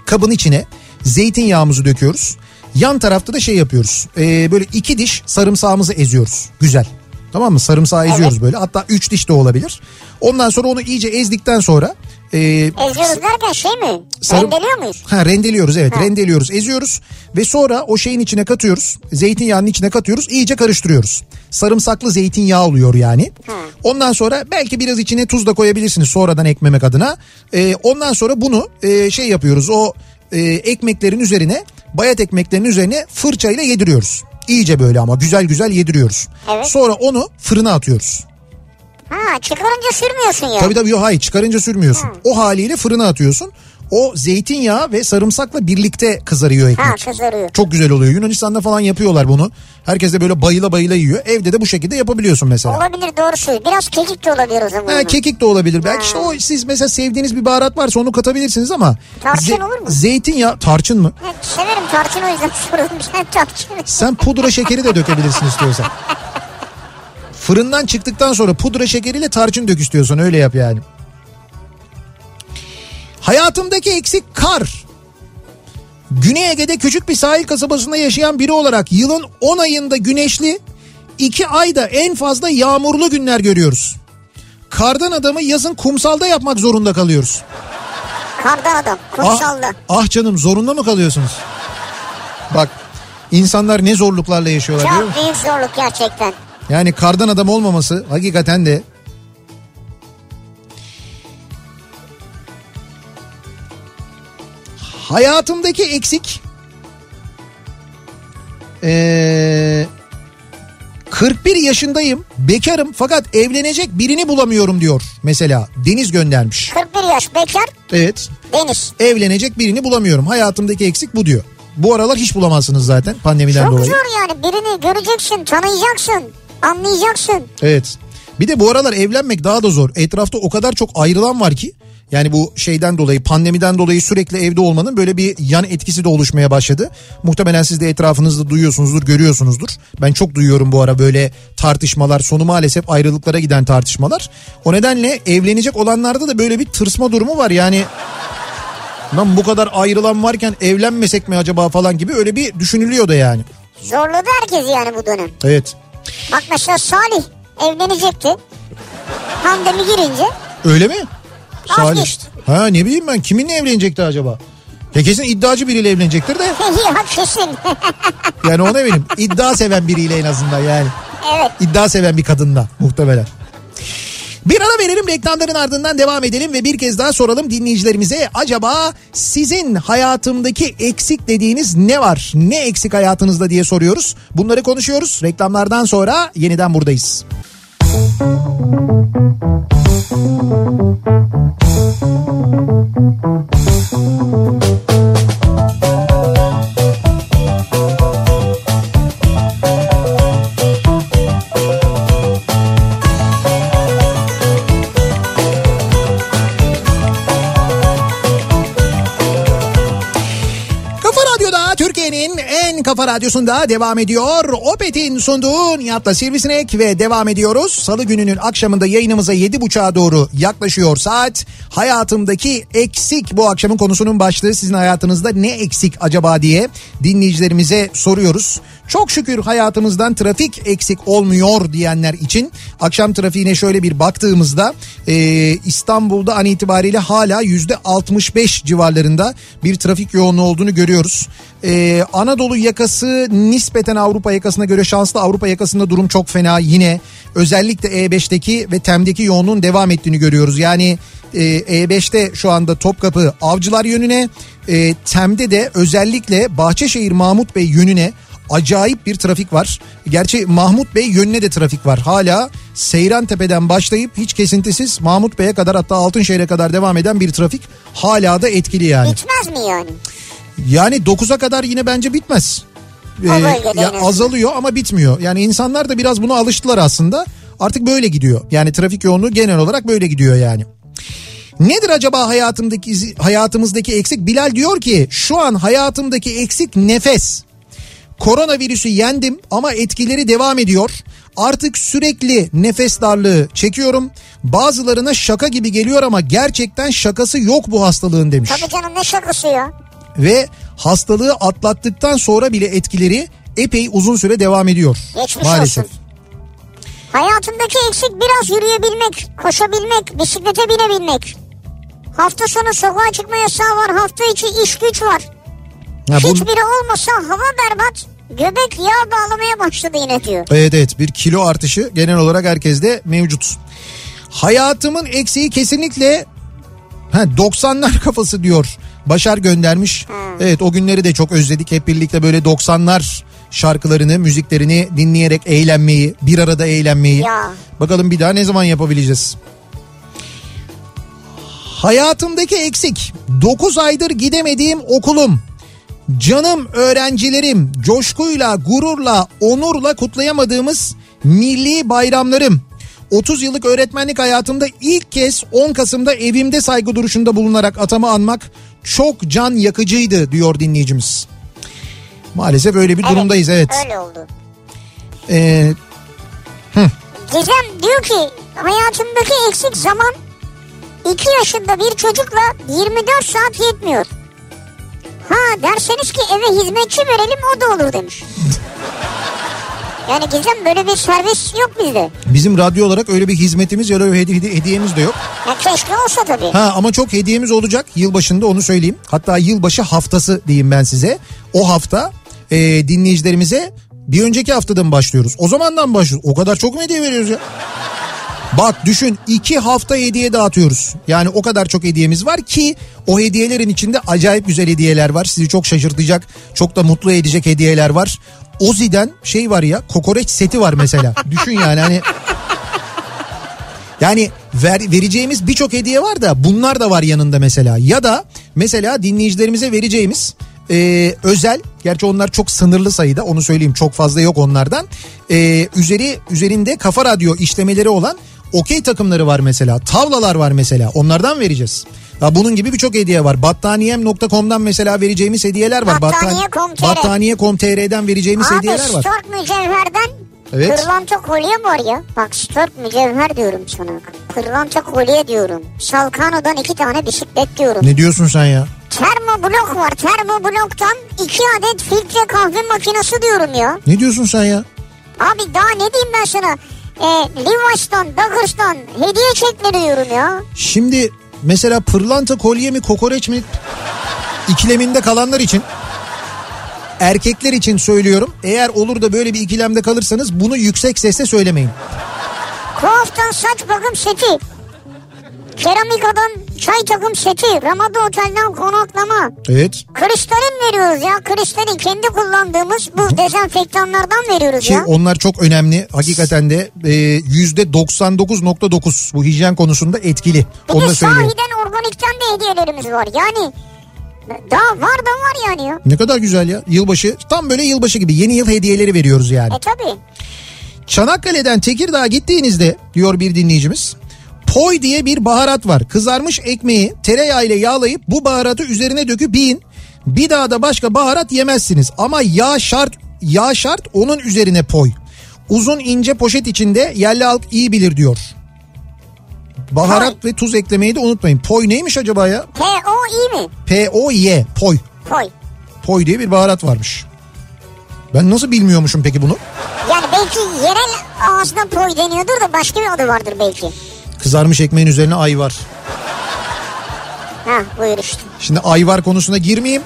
kabın içine zeytinyağımızı döküyoruz. Yan tarafta da şey yapıyoruz. Ee, böyle iki diş sarımsağımızı eziyoruz. Güzel. Tamam mı? Sarımsağı eziyoruz böyle. Hatta üç diş de olabilir. Ondan sonra onu iyice ezdikten sonra e, Eziyoruz derken şey mi? Sarım- Rendeliyor muyuz? Ha rendeliyoruz evet Ha. rendeliyoruz eziyoruz ve sonra o şeyin içine katıyoruz zeytinyağının içine katıyoruz iyice karıştırıyoruz. Sarımsaklı zeytinyağı oluyor yani. Ondan sonra belki biraz içine tuz da koyabilirsiniz sonradan ekmemek adına. Ee, ondan sonra bunu e, şey yapıyoruz o e, ekmeklerin üzerine bayat ekmeklerin üzerine fırçayla yediriyoruz. İyice böyle ama güzel güzel yediriyoruz. Evet. Sonra onu fırına atıyoruz. Ha çıkarınca sürmüyorsun ya. Tabii tabii yok hayır çıkarınca sürmüyorsun. O haliyle fırına atıyorsun. O zeytinyağı ve sarımsakla birlikte kızarıyor ekmek. Ha kızarıyor. Çok güzel oluyor. Yunanistan'da falan yapıyorlar bunu. Herkes de böyle bayıla bayıla yiyor. Evde de bu şekilde yapabiliyorsun mesela. Olabilir doğru söylüyor. Biraz kekik de olabilir o zaman. Ha, kekik de olabilir. Belki işte o siz mesela sevdiğiniz bir baharat varsa onu katabilirsiniz ama. Tarçın olur mu? Zeytinyağı tarçın mı? Evet, severim tarçın o yüzden. Sen tarçın. Sen pudra şekeri de dökebilirsin istiyorsan. Fırından çıktıktan sonra pudra şekeriyle tarçın dök istiyorsan öyle yap yani. Hayatımdaki eksik kar. Güney Ege'de küçük bir sahil kasabasında yaşayan biri olarak yılın 10 ayında güneşli, 2 ayda en fazla yağmurlu günler görüyoruz. Kardan adamı yazın kumsalda yapmak zorunda kalıyoruz. Kardan adam. Ah, Kumsalda. ah canım zorunda mı kalıyorsunuz? Bak insanlar ne zorluklarla yaşıyorlar? Çok büyük zorluk gerçekten. Yani kardan adam olmaması hakikaten de hayatımdaki eksik ee, 41 yaşındayım bekarım fakat evlenecek birini bulamıyorum diyor mesela Deniz göndermiş. 41 yaş bekar Evet Deniz. evlenecek birini bulamıyorum hayatımdaki eksik bu diyor. Bu aralar hiç bulamazsınız zaten pandemiden Çok dolayı. zor yani birini göreceksin tanıyacaksın anlayacaksın. Evet. Bir de bu aralar evlenmek daha da zor. Etrafta o kadar çok ayrılan var ki Yani bu şeyden dolayı pandemiden dolayı sürekli evde olmanın böyle bir yan etkisi de oluşmaya başladı. Muhtemelen siz de etrafınızda duyuyorsunuzdur, görüyorsunuzdur. Ben çok duyuyorum bu ara böyle tartışmalar, sonu maalesef ayrılıklara giden tartışmalar. O nedenle evlenecek olanlarda da böyle bir tırsma durumu var. Yani lan bu kadar ayrılan varken evlenmesek mi acaba falan gibi öyle bir düşünülüyor da yani. Zorladı herkes yani bu dönem. Evet. Bak mesela Salih evlenecekti. Pandemi girince Öyle mi? Vazgeçti. Ha ne bileyim ben kiminle evlenecekti acaba? Ya kesin iddiacı biriyle evlenecektir de. ya kesin. Yani ona eminim. İddia seven biriyle en azından yani. evet. İddia seven bir kadınla muhtemelen. Bir ara verelim reklamların ardından devam edelim ve bir kez daha soralım dinleyicilerimize. Acaba sizin hayatımdaki eksik dediğiniz ne var? Ne eksik hayatınızda diye soruyoruz. Bunları konuşuyoruz. Reklamlardan sonra yeniden buradayız. Radyosunda devam ediyor. Opet'in sunduğu Nihat'la Sivrisinek ve devam ediyoruz. Salı gününün akşamında yayınımıza 7.30'a doğru yaklaşıyor saat. Hayatımdaki eksik bu akşamın konusunun başlığı sizin hayatınızda ne eksik acaba diye dinleyicilerimize soruyoruz. Çok şükür hayatımızdan trafik eksik olmuyor diyenler için akşam trafiğine şöyle bir baktığımızda e, İstanbul'da an itibariyle hala yüzde 65 civarlarında bir trafik yoğunluğu olduğunu görüyoruz. E, Anadolu yakası nispeten Avrupa yakasına göre şanslı Avrupa yakasında durum çok fena yine özellikle E5'teki ve TEM'deki yoğunluğun devam ettiğini görüyoruz. Yani e, E5'te şu anda Topkapı Avcılar yönüne e, TEM'de de özellikle Bahçeşehir Mahmut Bey yönüne acayip bir trafik var. Gerçi Mahmut Bey yönüne de trafik var. Hala Seyran Tepe'den başlayıp hiç kesintisiz Mahmut Bey'e kadar hatta Altınşehir'e kadar devam eden bir trafik hala da etkili yani. Bitmez mi yani? Yani 9'a kadar yine bence bitmez. Ee, ya azalıyor ama bitmiyor. Yani insanlar da biraz buna alıştılar aslında. Artık böyle gidiyor. Yani trafik yoğunluğu genel olarak böyle gidiyor yani. Nedir acaba hayatımdaki hayatımızdaki eksik? Bilal diyor ki şu an hayatımdaki eksik nefes. Koronavirüsü yendim ama etkileri devam ediyor. Artık sürekli nefes darlığı çekiyorum. Bazılarına şaka gibi geliyor ama gerçekten şakası yok bu hastalığın demiş. Tabii canım ne şakası ya? Ve hastalığı atlattıktan sonra bile etkileri epey uzun süre devam ediyor. Geçmiş maalesef. olsun. Hayatımdaki eksik biraz yürüyebilmek, koşabilmek, bisiklete binebilmek. Hafta sonu sokağa çıkma yasağı var, hafta içi iş güç var. Bu- Hiçbiri olmasa hava berbat, göbek yağ bağlamaya başladı yine diyor. Evet evet bir kilo artışı genel olarak herkeste mevcut. Hayatımın eksiği kesinlikle ha, 90'lar kafası diyor. Başar göndermiş. Evet o günleri de çok özledik. Hep birlikte böyle 90'lar şarkılarını, müziklerini dinleyerek eğlenmeyi, bir arada eğlenmeyi. Ya. Bakalım bir daha ne zaman yapabileceğiz? Hayatımdaki eksik 9 aydır gidemediğim okulum. Canım öğrencilerim coşkuyla, gururla, onurla kutlayamadığımız milli bayramlarım. 30 yıllık öğretmenlik hayatımda ilk kez 10 Kasım'da evimde saygı duruşunda bulunarak atamı anmak çok can yakıcıydı diyor dinleyicimiz. Maalesef öyle bir durumdayız evet. Öyle oldu. Ee, Gizem diyor ki hayatımdaki eksik zaman 2 yaşında bir çocukla 24 saat yetmiyor. Ha derseniz ki eve hizmetçi verelim o da olur demiş. Yani Gizem böyle bir servis yok bizde. bizim radyo olarak öyle bir hizmetimiz ya da öyle hedi- hediyemiz de yok. Ya keşke olsa tabii. Ha ama çok hediyemiz olacak yılbaşında onu söyleyeyim. Hatta yılbaşı haftası diyeyim ben size. O hafta e, dinleyicilerimize bir önceki haftadan başlıyoruz. O zamandan başlıyoruz. O kadar çok mu hediye veriyoruz ya? Bak düşün iki hafta hediye dağıtıyoruz. Yani o kadar çok hediyemiz var ki o hediyelerin içinde acayip güzel hediyeler var. Sizi çok şaşırtacak, çok da mutlu edecek hediyeler var. Ozi'den şey var ya kokoreç seti var mesela. düşün yani hani yani ver, vereceğimiz birçok hediye var da bunlar da var yanında mesela. Ya da mesela dinleyicilerimize vereceğimiz e, özel, gerçi onlar çok sınırlı sayıda onu söyleyeyim çok fazla yok onlardan. E, üzeri üzerinde kafa radyo işlemeleri olan Okey takımları var mesela. Tavlalar var mesela. Onlardan vereceğiz. Ya bunun gibi birçok hediye var. Battaniyem.com'dan mesela vereceğimiz hediyeler var. Battaniye.com.tr. Battaniye.com.tr'den vereceğimiz Abi hediyeler var. Stork mücevherden Evet. pırlanta kolye var ya. Bak Stork mücevher diyorum sana. Pırlanta kolye diyorum. Salkano'dan iki tane bisiklet diyorum. Ne diyorsun sen ya? Termoblok var. Termobloktan iki adet filtre kahve makinesi diyorum ya. Ne diyorsun sen ya? Abi daha ne diyeyim ben sana? E, Levi's'tan, Duggars'tan hediye çekleri diyorum ya. Şimdi mesela pırlanta kolye mi kokoreç mi ikileminde kalanlar için erkekler için söylüyorum. Eğer olur da böyle bir ikilemde kalırsanız bunu yüksek sesle söylemeyin. Kuaf'tan saç bakım seti. Keramika'dan çay takım seti. Ramada Otel'den konaklama. Evet. Kristalin veriyoruz ya. Kristalin kendi kullandığımız bu dezenfektanlardan veriyoruz Ki ya. onlar çok önemli. Hakikaten de e, yüzde 99.9 bu hijyen konusunda etkili. Bir Onu de da söyleyeyim. sahiden organikten de hediyelerimiz var. Yani daha var da var yani ya. Ne kadar güzel ya. Yılbaşı tam böyle yılbaşı gibi yeni yıl hediyeleri veriyoruz yani. E tabi. Çanakkale'den Tekirdağ'a gittiğinizde diyor bir dinleyicimiz. Poy diye bir baharat var. Kızarmış ekmeği tereyağıyla yağlayıp bu baharatı üzerine döküp yiyin. Bir daha da başka baharat yemezsiniz. Ama yağ şart, yağ şart onun üzerine poy. Uzun ince poşet içinde yerli halk iyi bilir diyor. Baharat ve tuz eklemeyi de unutmayın. Poy neymiş acaba ya? P-O-I mi? P-O-Y, poy. Koy. Poy diye bir baharat varmış. Ben nasıl bilmiyormuşum peki bunu? Yani belki yerel ağızda poy deniyordur da başka bir adı vardır belki. Kızarmış ekmeğin üzerine ay var. Ha buyur işte. Şimdi ayvar konusuna girmeyeyim.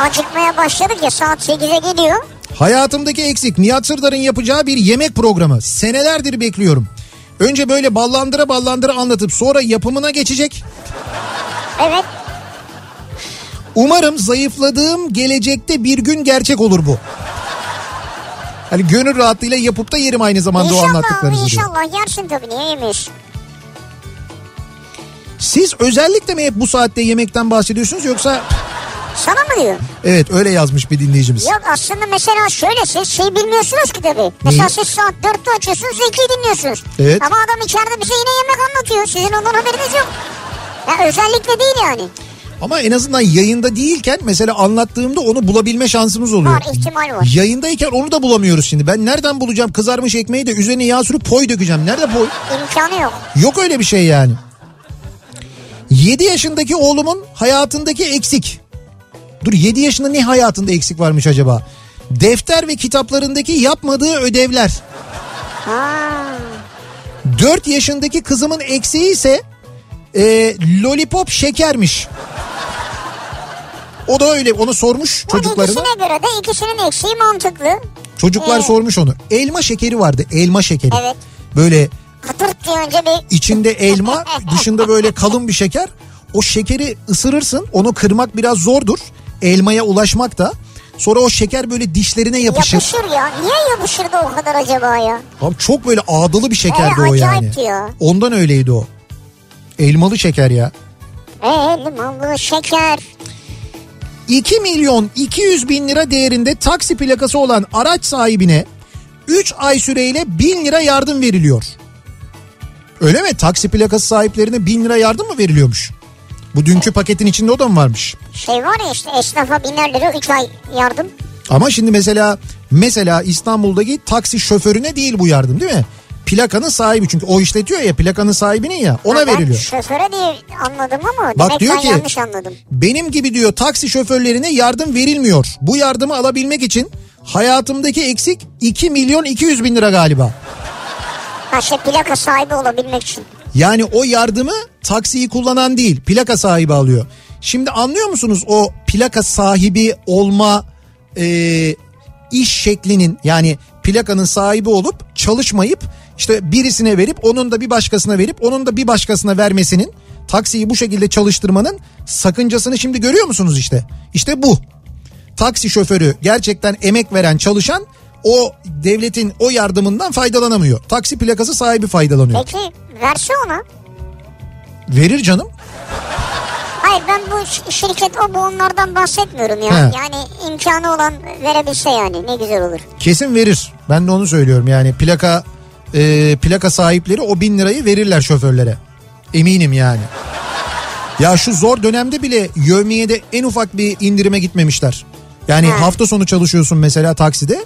Acıkmaya başladık ya saat 8'e geliyor. Hayatımdaki eksik Nihat Sırdar'ın yapacağı bir yemek programı. Senelerdir bekliyorum. Önce böyle ballandıra ballandıra anlatıp sonra yapımına geçecek. Evet. Umarım zayıfladığım gelecekte bir gün gerçek olur bu. Hani gönül rahatlığıyla yapıp da yerim aynı zamanda o İnşallah abi anlattıklarınızı. diyor. inşallah yersin tabii niye yemiyorsun? Siz özellikle mi hep bu saatte yemekten bahsediyorsunuz yoksa... Sana mı diyor? Evet öyle yazmış bir dinleyicimiz. Yok aslında mesela şöyle siz şey bilmiyorsunuz ki tabii. Mesela siz saat 4'te açıyorsunuz 2'yi dinliyorsunuz. Evet. Ama adam içeride bize yine yemek anlatıyor. Sizin ondan haberiniz yok. Ya özellikle değil yani. Ama en azından yayında değilken mesela anlattığımda onu bulabilme şansımız oluyor. Var ihtimal var. Yayındayken onu da bulamıyoruz şimdi. Ben nereden bulacağım kızarmış ekmeği de üzerine yağ sürüp poy dökeceğim. Nerede poy? İmkanı yok. Yok öyle bir şey yani. 7 yaşındaki oğlumun hayatındaki eksik. Dur 7 yaşında ne hayatında eksik varmış acaba? Defter ve kitaplarındaki yapmadığı ödevler. Ha. 4 yaşındaki kızımın eksiği ise e, lollipop şekermiş. O da öyle onu sormuş Bu çocuklarına. ikisine göre de ikisinin eksiği mantıklı. Çocuklar Ee? sormuş onu. Elma şekeri vardı elma şekeri. Evet. Böyle Kıtırt diye önce bir içinde elma dışında böyle kalın bir şeker. O şekeri ısırırsın onu kırmak biraz zordur. Elmaya ulaşmak da. Sonra o şeker böyle dişlerine yapışır. yapışır ya. Niye yapışırdı o kadar acaba ya? Abi çok böyle ağdalı bir şekerdi Ee, o yani. ya. Ondan öyleydi o. Elmalı şeker ya. Ee limonlu şeker. 2 milyon 200 bin lira değerinde taksi plakası olan araç sahibine 3 ay süreyle 1000 lira yardım veriliyor. Öyle mi? Taksi plakası sahiplerine 1000 lira yardım mı veriliyormuş? Bu dünkü paketin içinde o da mı varmış? Şey var ya işte esnafa biner lira 3 ay yardım. Ama şimdi mesela mesela İstanbul'daki taksi şoförüne değil bu yardım değil mi? Plakanın sahibi çünkü o işletiyor ya plakanın sahibinin ya ona Ha, ben veriliyor. şoföre diye anladım ama Bak demek diyor ben ki- yanlış anladım. Benim gibi diyor taksi şoförlerine yardım verilmiyor. Bu yardımı alabilmek için hayatımdaki eksik 2 milyon 200 bin lira galiba. Ha plaka sahibi olabilmek için. Yani o yardımı taksiyi kullanan değil plaka sahibi alıyor. Şimdi anlıyor musunuz o plaka sahibi olma e, iş şeklinin yani plakanın sahibi olup çalışmayıp işte birisine verip onun da bir başkasına verip onun da bir başkasına vermesinin taksiyi bu şekilde çalıştırmanın sakıncasını şimdi görüyor musunuz işte? İşte bu. Taksi şoförü gerçekten emek veren çalışan o devletin o yardımından faydalanamıyor. Taksi plakası sahibi faydalanıyor. Peki verse ona. Verir canım. Hayır ben bu şirket o bu onlardan bahsetmiyorum ya. He. Yani imkanı olan verebilse yani ne güzel olur. Kesin verir. Ben de onu söylüyorum. Yani plaka e, plaka sahipleri o bin lirayı verirler şoförlere. Eminim yani. Ya şu zor dönemde bile yövmiyede en ufak bir indirime gitmemişler. Yani Ha. hafta sonu çalışıyorsun mesela takside.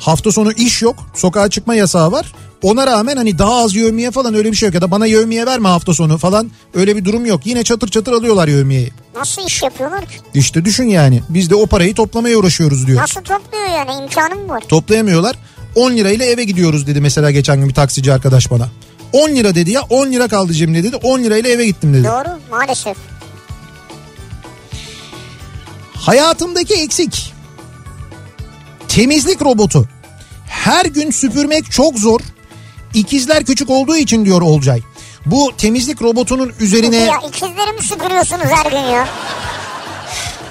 Hafta sonu iş yok. Sokağa çıkma yasağı var. Ona rağmen hani daha az yövmiye falan öyle bir şey yok. Ya da bana yövmiye verme hafta sonu falan öyle bir durum yok. Yine çatır çatır alıyorlar yövmiyeyi. Nasıl iş yapıyorlar ki? İşte düşün yani. Biz de o parayı toplamaya uğraşıyoruz diyor. Nasıl topluyor yani imkanı mı var? Toplayamıyorlar. 10 lirayla eve gidiyoruz dedi mesela geçen gün bir taksici arkadaş bana. 10 lira dedi ya 10 lira kaldı cebimde dedi 10 lirayla eve gittim dedi. Doğru maalesef. Hayatımdaki eksik. Temizlik robotu. Her gün süpürmek çok zor. İkizler küçük olduğu için diyor Olcay. Bu temizlik robotunun üzerine... Ya ikizleri mi süpürüyorsunuz her gün ya?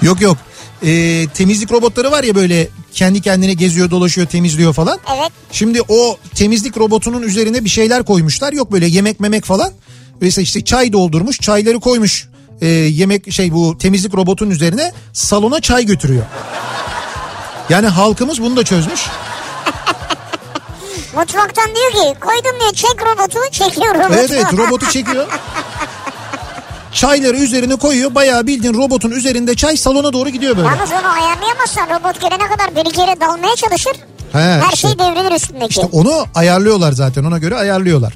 Yok yok. Ee, temizlik robotları var ya böyle kendi kendine geziyor dolaşıyor temizliyor falan. Evet. Şimdi o temizlik robotunun üzerine bir şeyler koymuşlar. Yok böyle yemek memek falan. Mesela işte çay doldurmuş çayları koymuş. Ee, yemek şey bu temizlik robotun üzerine salona çay götürüyor. Yani halkımız bunu da çözmüş. Mutfaktan diyor ki koydum diyor çek robotu çekiyor robotu. Evet evet robotu çekiyor. Çayları üzerine koyuyor. Bayağı bildiğin robotun üzerinde çay salona doğru gidiyor böyle. Yalnız onu ayarlayamazsan robot gelene kadar bir iki yere dalmaya çalışır. He, Her işte. şey devrilir üstündeki. İşte onu ayarlıyorlar zaten ona göre ayarlıyorlar.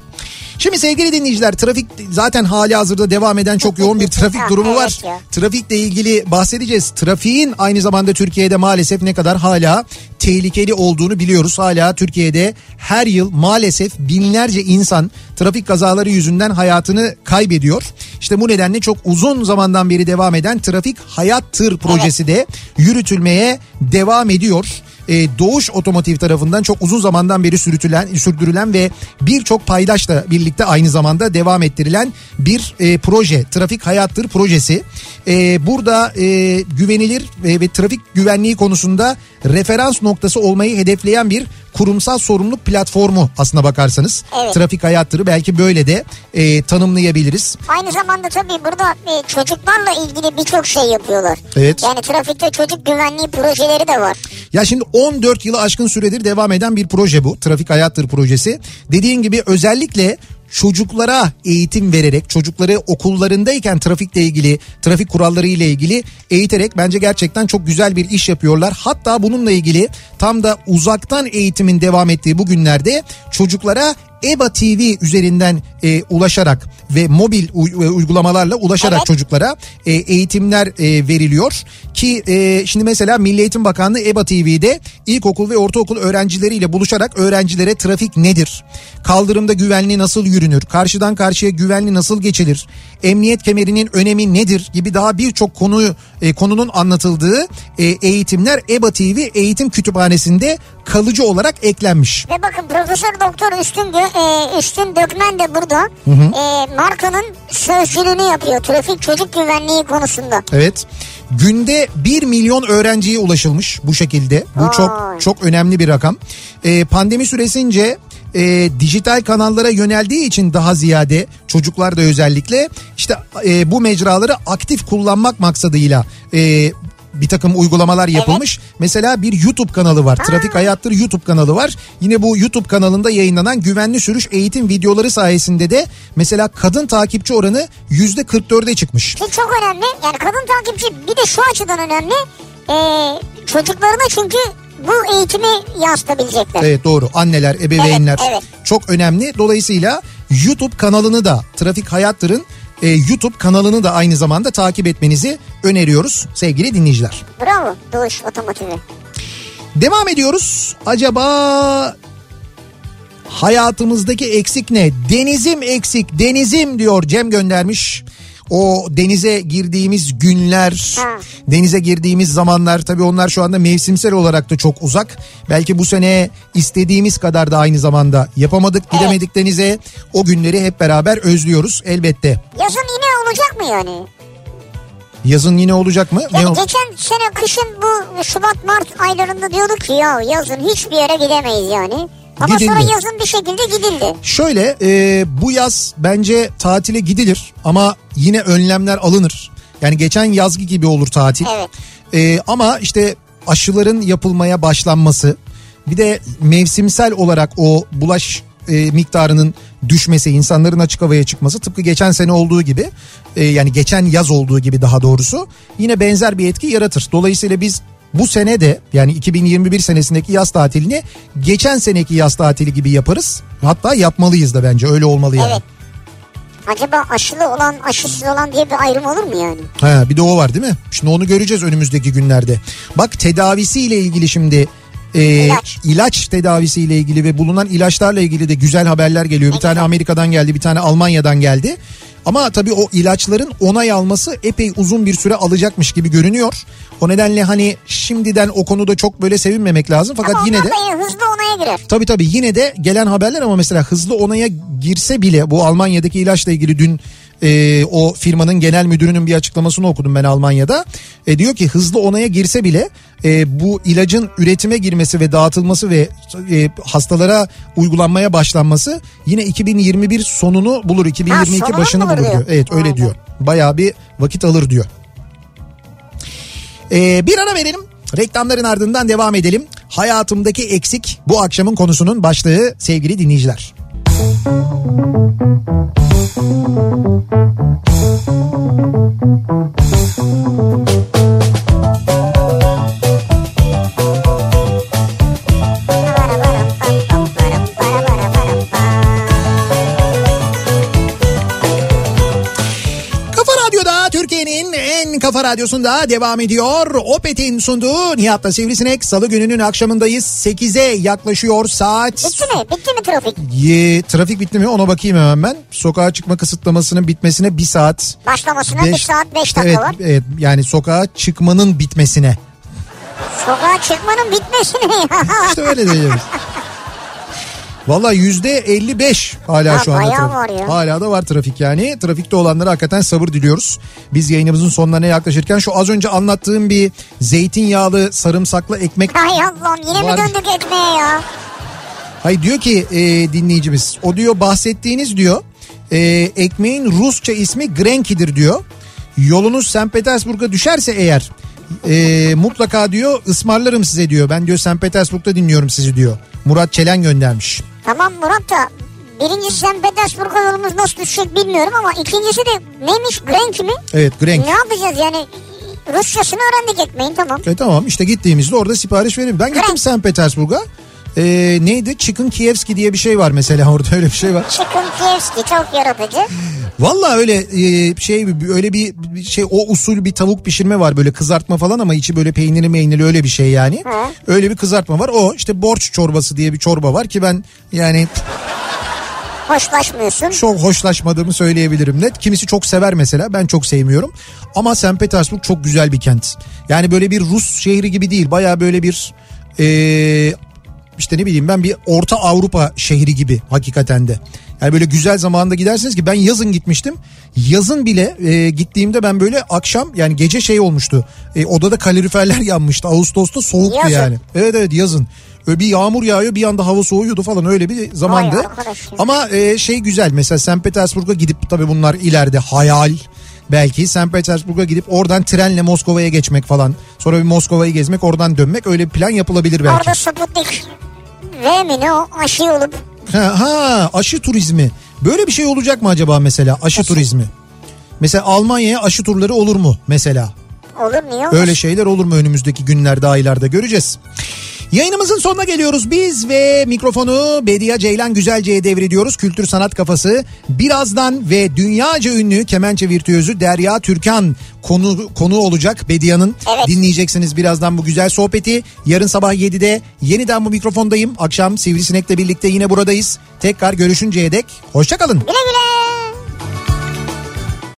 Şimdi sevgili dinleyiciler trafik zaten hali hazırda devam eden çok yoğun bir trafik durumu var. Trafikle ilgili bahsedeceğiz. Trafiğin aynı zamanda Türkiye'de maalesef ne kadar hala tehlikeli olduğunu biliyoruz. Hala Türkiye'de her yıl maalesef binlerce insan trafik kazaları yüzünden hayatını kaybediyor. İşte bu nedenle çok uzun zamandan beri devam eden Trafik Hayat Tır projesi de yürütülmeye devam ediyor e, Doğuş Otomotiv tarafından çok uzun zamandan beri sürütülen, sürdürülen ve birçok paydaşla birlikte aynı zamanda devam ettirilen bir e, proje. Trafik Hayattır projesi. E, burada e, güvenilir ve, ve trafik güvenliği konusunda referans noktası olmayı hedefleyen bir kurumsal sorumluluk platformu aslına bakarsanız. Evet. Trafik Hayattır'ı belki böyle de e, tanımlayabiliriz. Aynı zamanda tabii burada e, çocuklarla ilgili birçok şey yapıyorlar. Evet. Yani trafikte çocuk güvenliği projeleri de var. Ya şimdi 14 yılı aşkın süredir devam eden bir proje bu. Trafik Hayattır projesi. Dediğin gibi özellikle çocuklara eğitim vererek çocukları okullarındayken trafikle ilgili trafik kuralları ile ilgili eğiterek bence gerçekten çok güzel bir iş yapıyorlar. Hatta bununla ilgili tam da uzaktan eğitimin devam ettiği bu günlerde çocuklara EBA TV üzerinden e, ulaşarak ve mobil uygulamalarla ulaşarak Evet. çocuklara e, eğitimler e, veriliyor ki e, şimdi mesela Milli Eğitim Bakanlığı EBA TV'de ilkokul ve ortaokul öğrencileriyle buluşarak öğrencilere trafik nedir? Kaldırımda güvenli nasıl yürünür? Karşıdan karşıya güvenli nasıl geçilir? Emniyet kemerinin önemi nedir? gibi daha birçok konu e, konunun anlatıldığı e, eğitimler EBA TV eğitim kütüphanesinde kalıcı olarak eklenmiş. Ve bakın Profesör Doktor Üstün, e, Üstün Dökmen de burada e, markanın sözcülüğünü yapıyor trafik çocuk güvenliği konusunda. Evet. Günde 1 milyon öğrenciye ulaşılmış bu şekilde. Bu Vay. çok çok önemli bir rakam. Ee, pandemi süresince e, dijital kanallara yöneldiği için daha ziyade çocuklar da özellikle işte e, bu mecraları aktif kullanmak maksadıyla e, bir takım uygulamalar yapılmış. Mesela bir YouTube kanalı var. Trafik Hayattır YouTube kanalı var. Yine bu YouTube kanalında yayınlanan güvenli sürüş eğitim videoları sayesinde de mesela kadın takipçi oranı %44'e çıkmış. Ki çok önemli yani kadın takipçi bir de şu açıdan önemli e, çocuklarına çünkü bu eğitimi yansıtabilecekler. Evet doğru anneler ebeveynler Evet, evet. çok önemli. Dolayısıyla YouTube kanalını da Trafik Hayattır'ın e, YouTube kanalını da aynı zamanda takip etmenizi öneriyoruz sevgili dinleyiciler. Bravo Doğuş Otomotiv'i. Devam ediyoruz. Acaba hayatımızdaki eksik ne? Denizim eksik, denizim diyor Cem göndermiş. O denize girdiğimiz günler, denize girdiğimiz zamanlar tabii onlar şu anda mevsimsel olarak da çok uzak. Belki bu sene istediğimiz kadar da aynı zamanda yapamadık, gidemedik denize. O günleri hep beraber özlüyoruz elbette. Yazın yine olacak mı yani? Yazın yine olacak mı? Ne Yani ol- geçen sene kışın bu Şubat Mart aylarında diyorduk ki ya yazın hiçbir yere gidemeyiz yani. Ama Gidildi. sonra yazın bir şekilde gidildi. Şöyle e, bu yaz bence tatile gidilir ama yine önlemler alınır. Yani geçen yazgı gibi olur tatil. Evet. E, ama işte aşıların yapılmaya başlanması bir de mevsimsel olarak o bulaş e, miktarının düşmesi, insanların açık havaya çıkması tıpkı geçen sene olduğu gibi e, yani geçen yaz olduğu gibi daha doğrusu yine benzer bir etki yaratır. Dolayısıyla biz bu sene de yani 2021 senesindeki yaz tatilini geçen seneki yaz tatili gibi yaparız. Hatta yapmalıyız da bence öyle olmalı yani. Evet. Acaba aşılı olan aşısız olan diye bir ayrım olur mu yani? Ha, bir de o var değil mi? Şimdi onu göreceğiz önümüzdeki günlerde. Bak tedavisiyle ilgili şimdi e, İlaç. ilaç tedavisiyle ilgili ve bulunan ilaçlarla ilgili de güzel haberler geliyor. Bir tane Amerika'dan geldi, bir tane Almanya'dan geldi. Ama tabii o ilaçların onay alması epey uzun bir süre alacakmış gibi görünüyor. O nedenle hani şimdiden o konuda çok böyle sevinmemek lazım. Fakat Ama yine de hızlı onaya girer. Tabii tabii yine de gelen haberler ama mesela hızlı onaya girse bile bu Almanya'daki ilaçla ilgili dün e, o firmanın genel müdürünün bir açıklamasını okudum ben Almanya'da. E, diyor ki hızlı onaya girse bile e, bu ilacın üretime girmesi ve dağıtılması ve e, hastalara uygulanmaya başlanması yine 2021 sonunu bulur 2022 sonunu başını bulur diyor. diyor. Evet öyle Aynen. diyor. Bayağı bir vakit alır diyor. Ee, bir ara verelim. Reklamların ardından devam edelim. Hayatımdaki eksik bu akşamın konusunun başlığı sevgili dinleyiciler. Kafa Thank you. Kafa radyosunda devam ediyor. Opet'in sunduğu Nihat'la Sivrisinek salı gününün akşamındayız. 8'e yaklaşıyor saat. Bitti mi? Bitti mi trafik? Ye, trafik bitti mi ona bakayım hemen ben. Sokağa çıkma kısıtlamasının bitmesine bir saat. Başlamasına bir beş- saat beş dakika evet, var. Evet yani sokağa çıkmanın bitmesine. Sokağa çıkmanın bitmesine ya. İşte öyle diyelim. Valla yüzde 55 hala Ya şu anda trafik. var ya. Hala da var trafik yani. Trafikte olanlara hakikaten sabır diliyoruz. Biz yayınımızın sonlarına yaklaşırken şu az önce anlattığım bir zeytinyağlı sarımsaklı ekmek Hay Allah'ım yine Var. mi döndük ekmeğe ya? Hayır diyor ki e, dinleyicimiz o diyor bahsettiğiniz diyor e, ekmeğin Rusça ismi Grenki'dir diyor. Yolunuz St. Petersburg'a düşerse eğer e, mutlaka diyor ısmarlarım size diyor. Ben diyor St. Petersburg'da dinliyorum sizi diyor. Murat Çelen göndermiş. Tamam Murat da birincisi St. Petersburg'a yolumuz nasıl düşecek bilmiyorum ama ikincisi de neymiş Grenk mi? Evet Grenk. Ne yapacağız yani? Rusçasını öğrendik ekmeğin tamam. E tamam işte gittiğimizde orada sipariş verelim. Ben gittim. St. Petersburg'a. E, neydi? Chicken Kievski diye bir şey var mesela orada öyle bir şey var. Chicken Kievski çok yaratıcı. Valla öyle e, şey öyle bir şey o usul bir tavuk pişirme var böyle kızartma falan ama içi böyle peyniri meyniri öyle bir şey yani. Hı. Öyle bir kızartma var. O işte borç çorbası diye bir çorba var ki ben yani Hoşlaşmıyorsun. çok hoşlaşmadığımı söyleyebilirim net. Kimisi çok sever mesela ben çok sevmiyorum. Ama St. Petersburg çok güzel bir kent. Yani böyle bir Rus şehri gibi değil. Baya böyle bir e, işte ne bileyim ben bir Orta Avrupa şehri gibi hakikaten de. Yani böyle güzel zamanda gidersiniz ki ben yazın gitmiştim. Yazın bile e, gittiğimde ben böyle akşam yani gece şey olmuştu. E, odada kaloriferler yanmıştı. Ağustos'ta soğuktu Yazın. yani. Evet evet yazın. Öyle bir yağmur yağıyor bir anda hava soğuyordu falan öyle bir zamandı. Ama e, şey güzel mesela St. Petersburg'a gidip tabii bunlar ileride hayal belki St. Petersburg'a gidip oradan trenle Moskova'ya geçmek falan. Sonra bir Moskova'yı gezmek oradan dönmek öyle bir plan yapılabilir belki. Orada Sputnik V mi ne o aşı olup Ha, ha aşı turizmi. Böyle bir şey olacak mı acaba mesela aşı Nasıl? turizmi? Mesela Almanya'ya aşı turları olur mu mesela? Olur niye olur? Öyle şeyler olur mu önümüzdeki günlerde aylarda göreceğiz. Yayınımızın sonuna geliyoruz biz ve mikrofonu Bediye Ceylan Güzelce'ye devrediyoruz. Kültür Sanat Kafası birazdan ve dünyaca ünlü kemençe virtüözü Derya Türkan konu konu olacak Bedia'nın. Evet. Dinleyeceksiniz birazdan bu güzel sohbeti. Yarın sabah 7'de yeniden bu mikrofondayım. Akşam Sivrisinek'le birlikte yine buradayız. Tekrar görüşünceye dek hoşçakalın. Güle güle.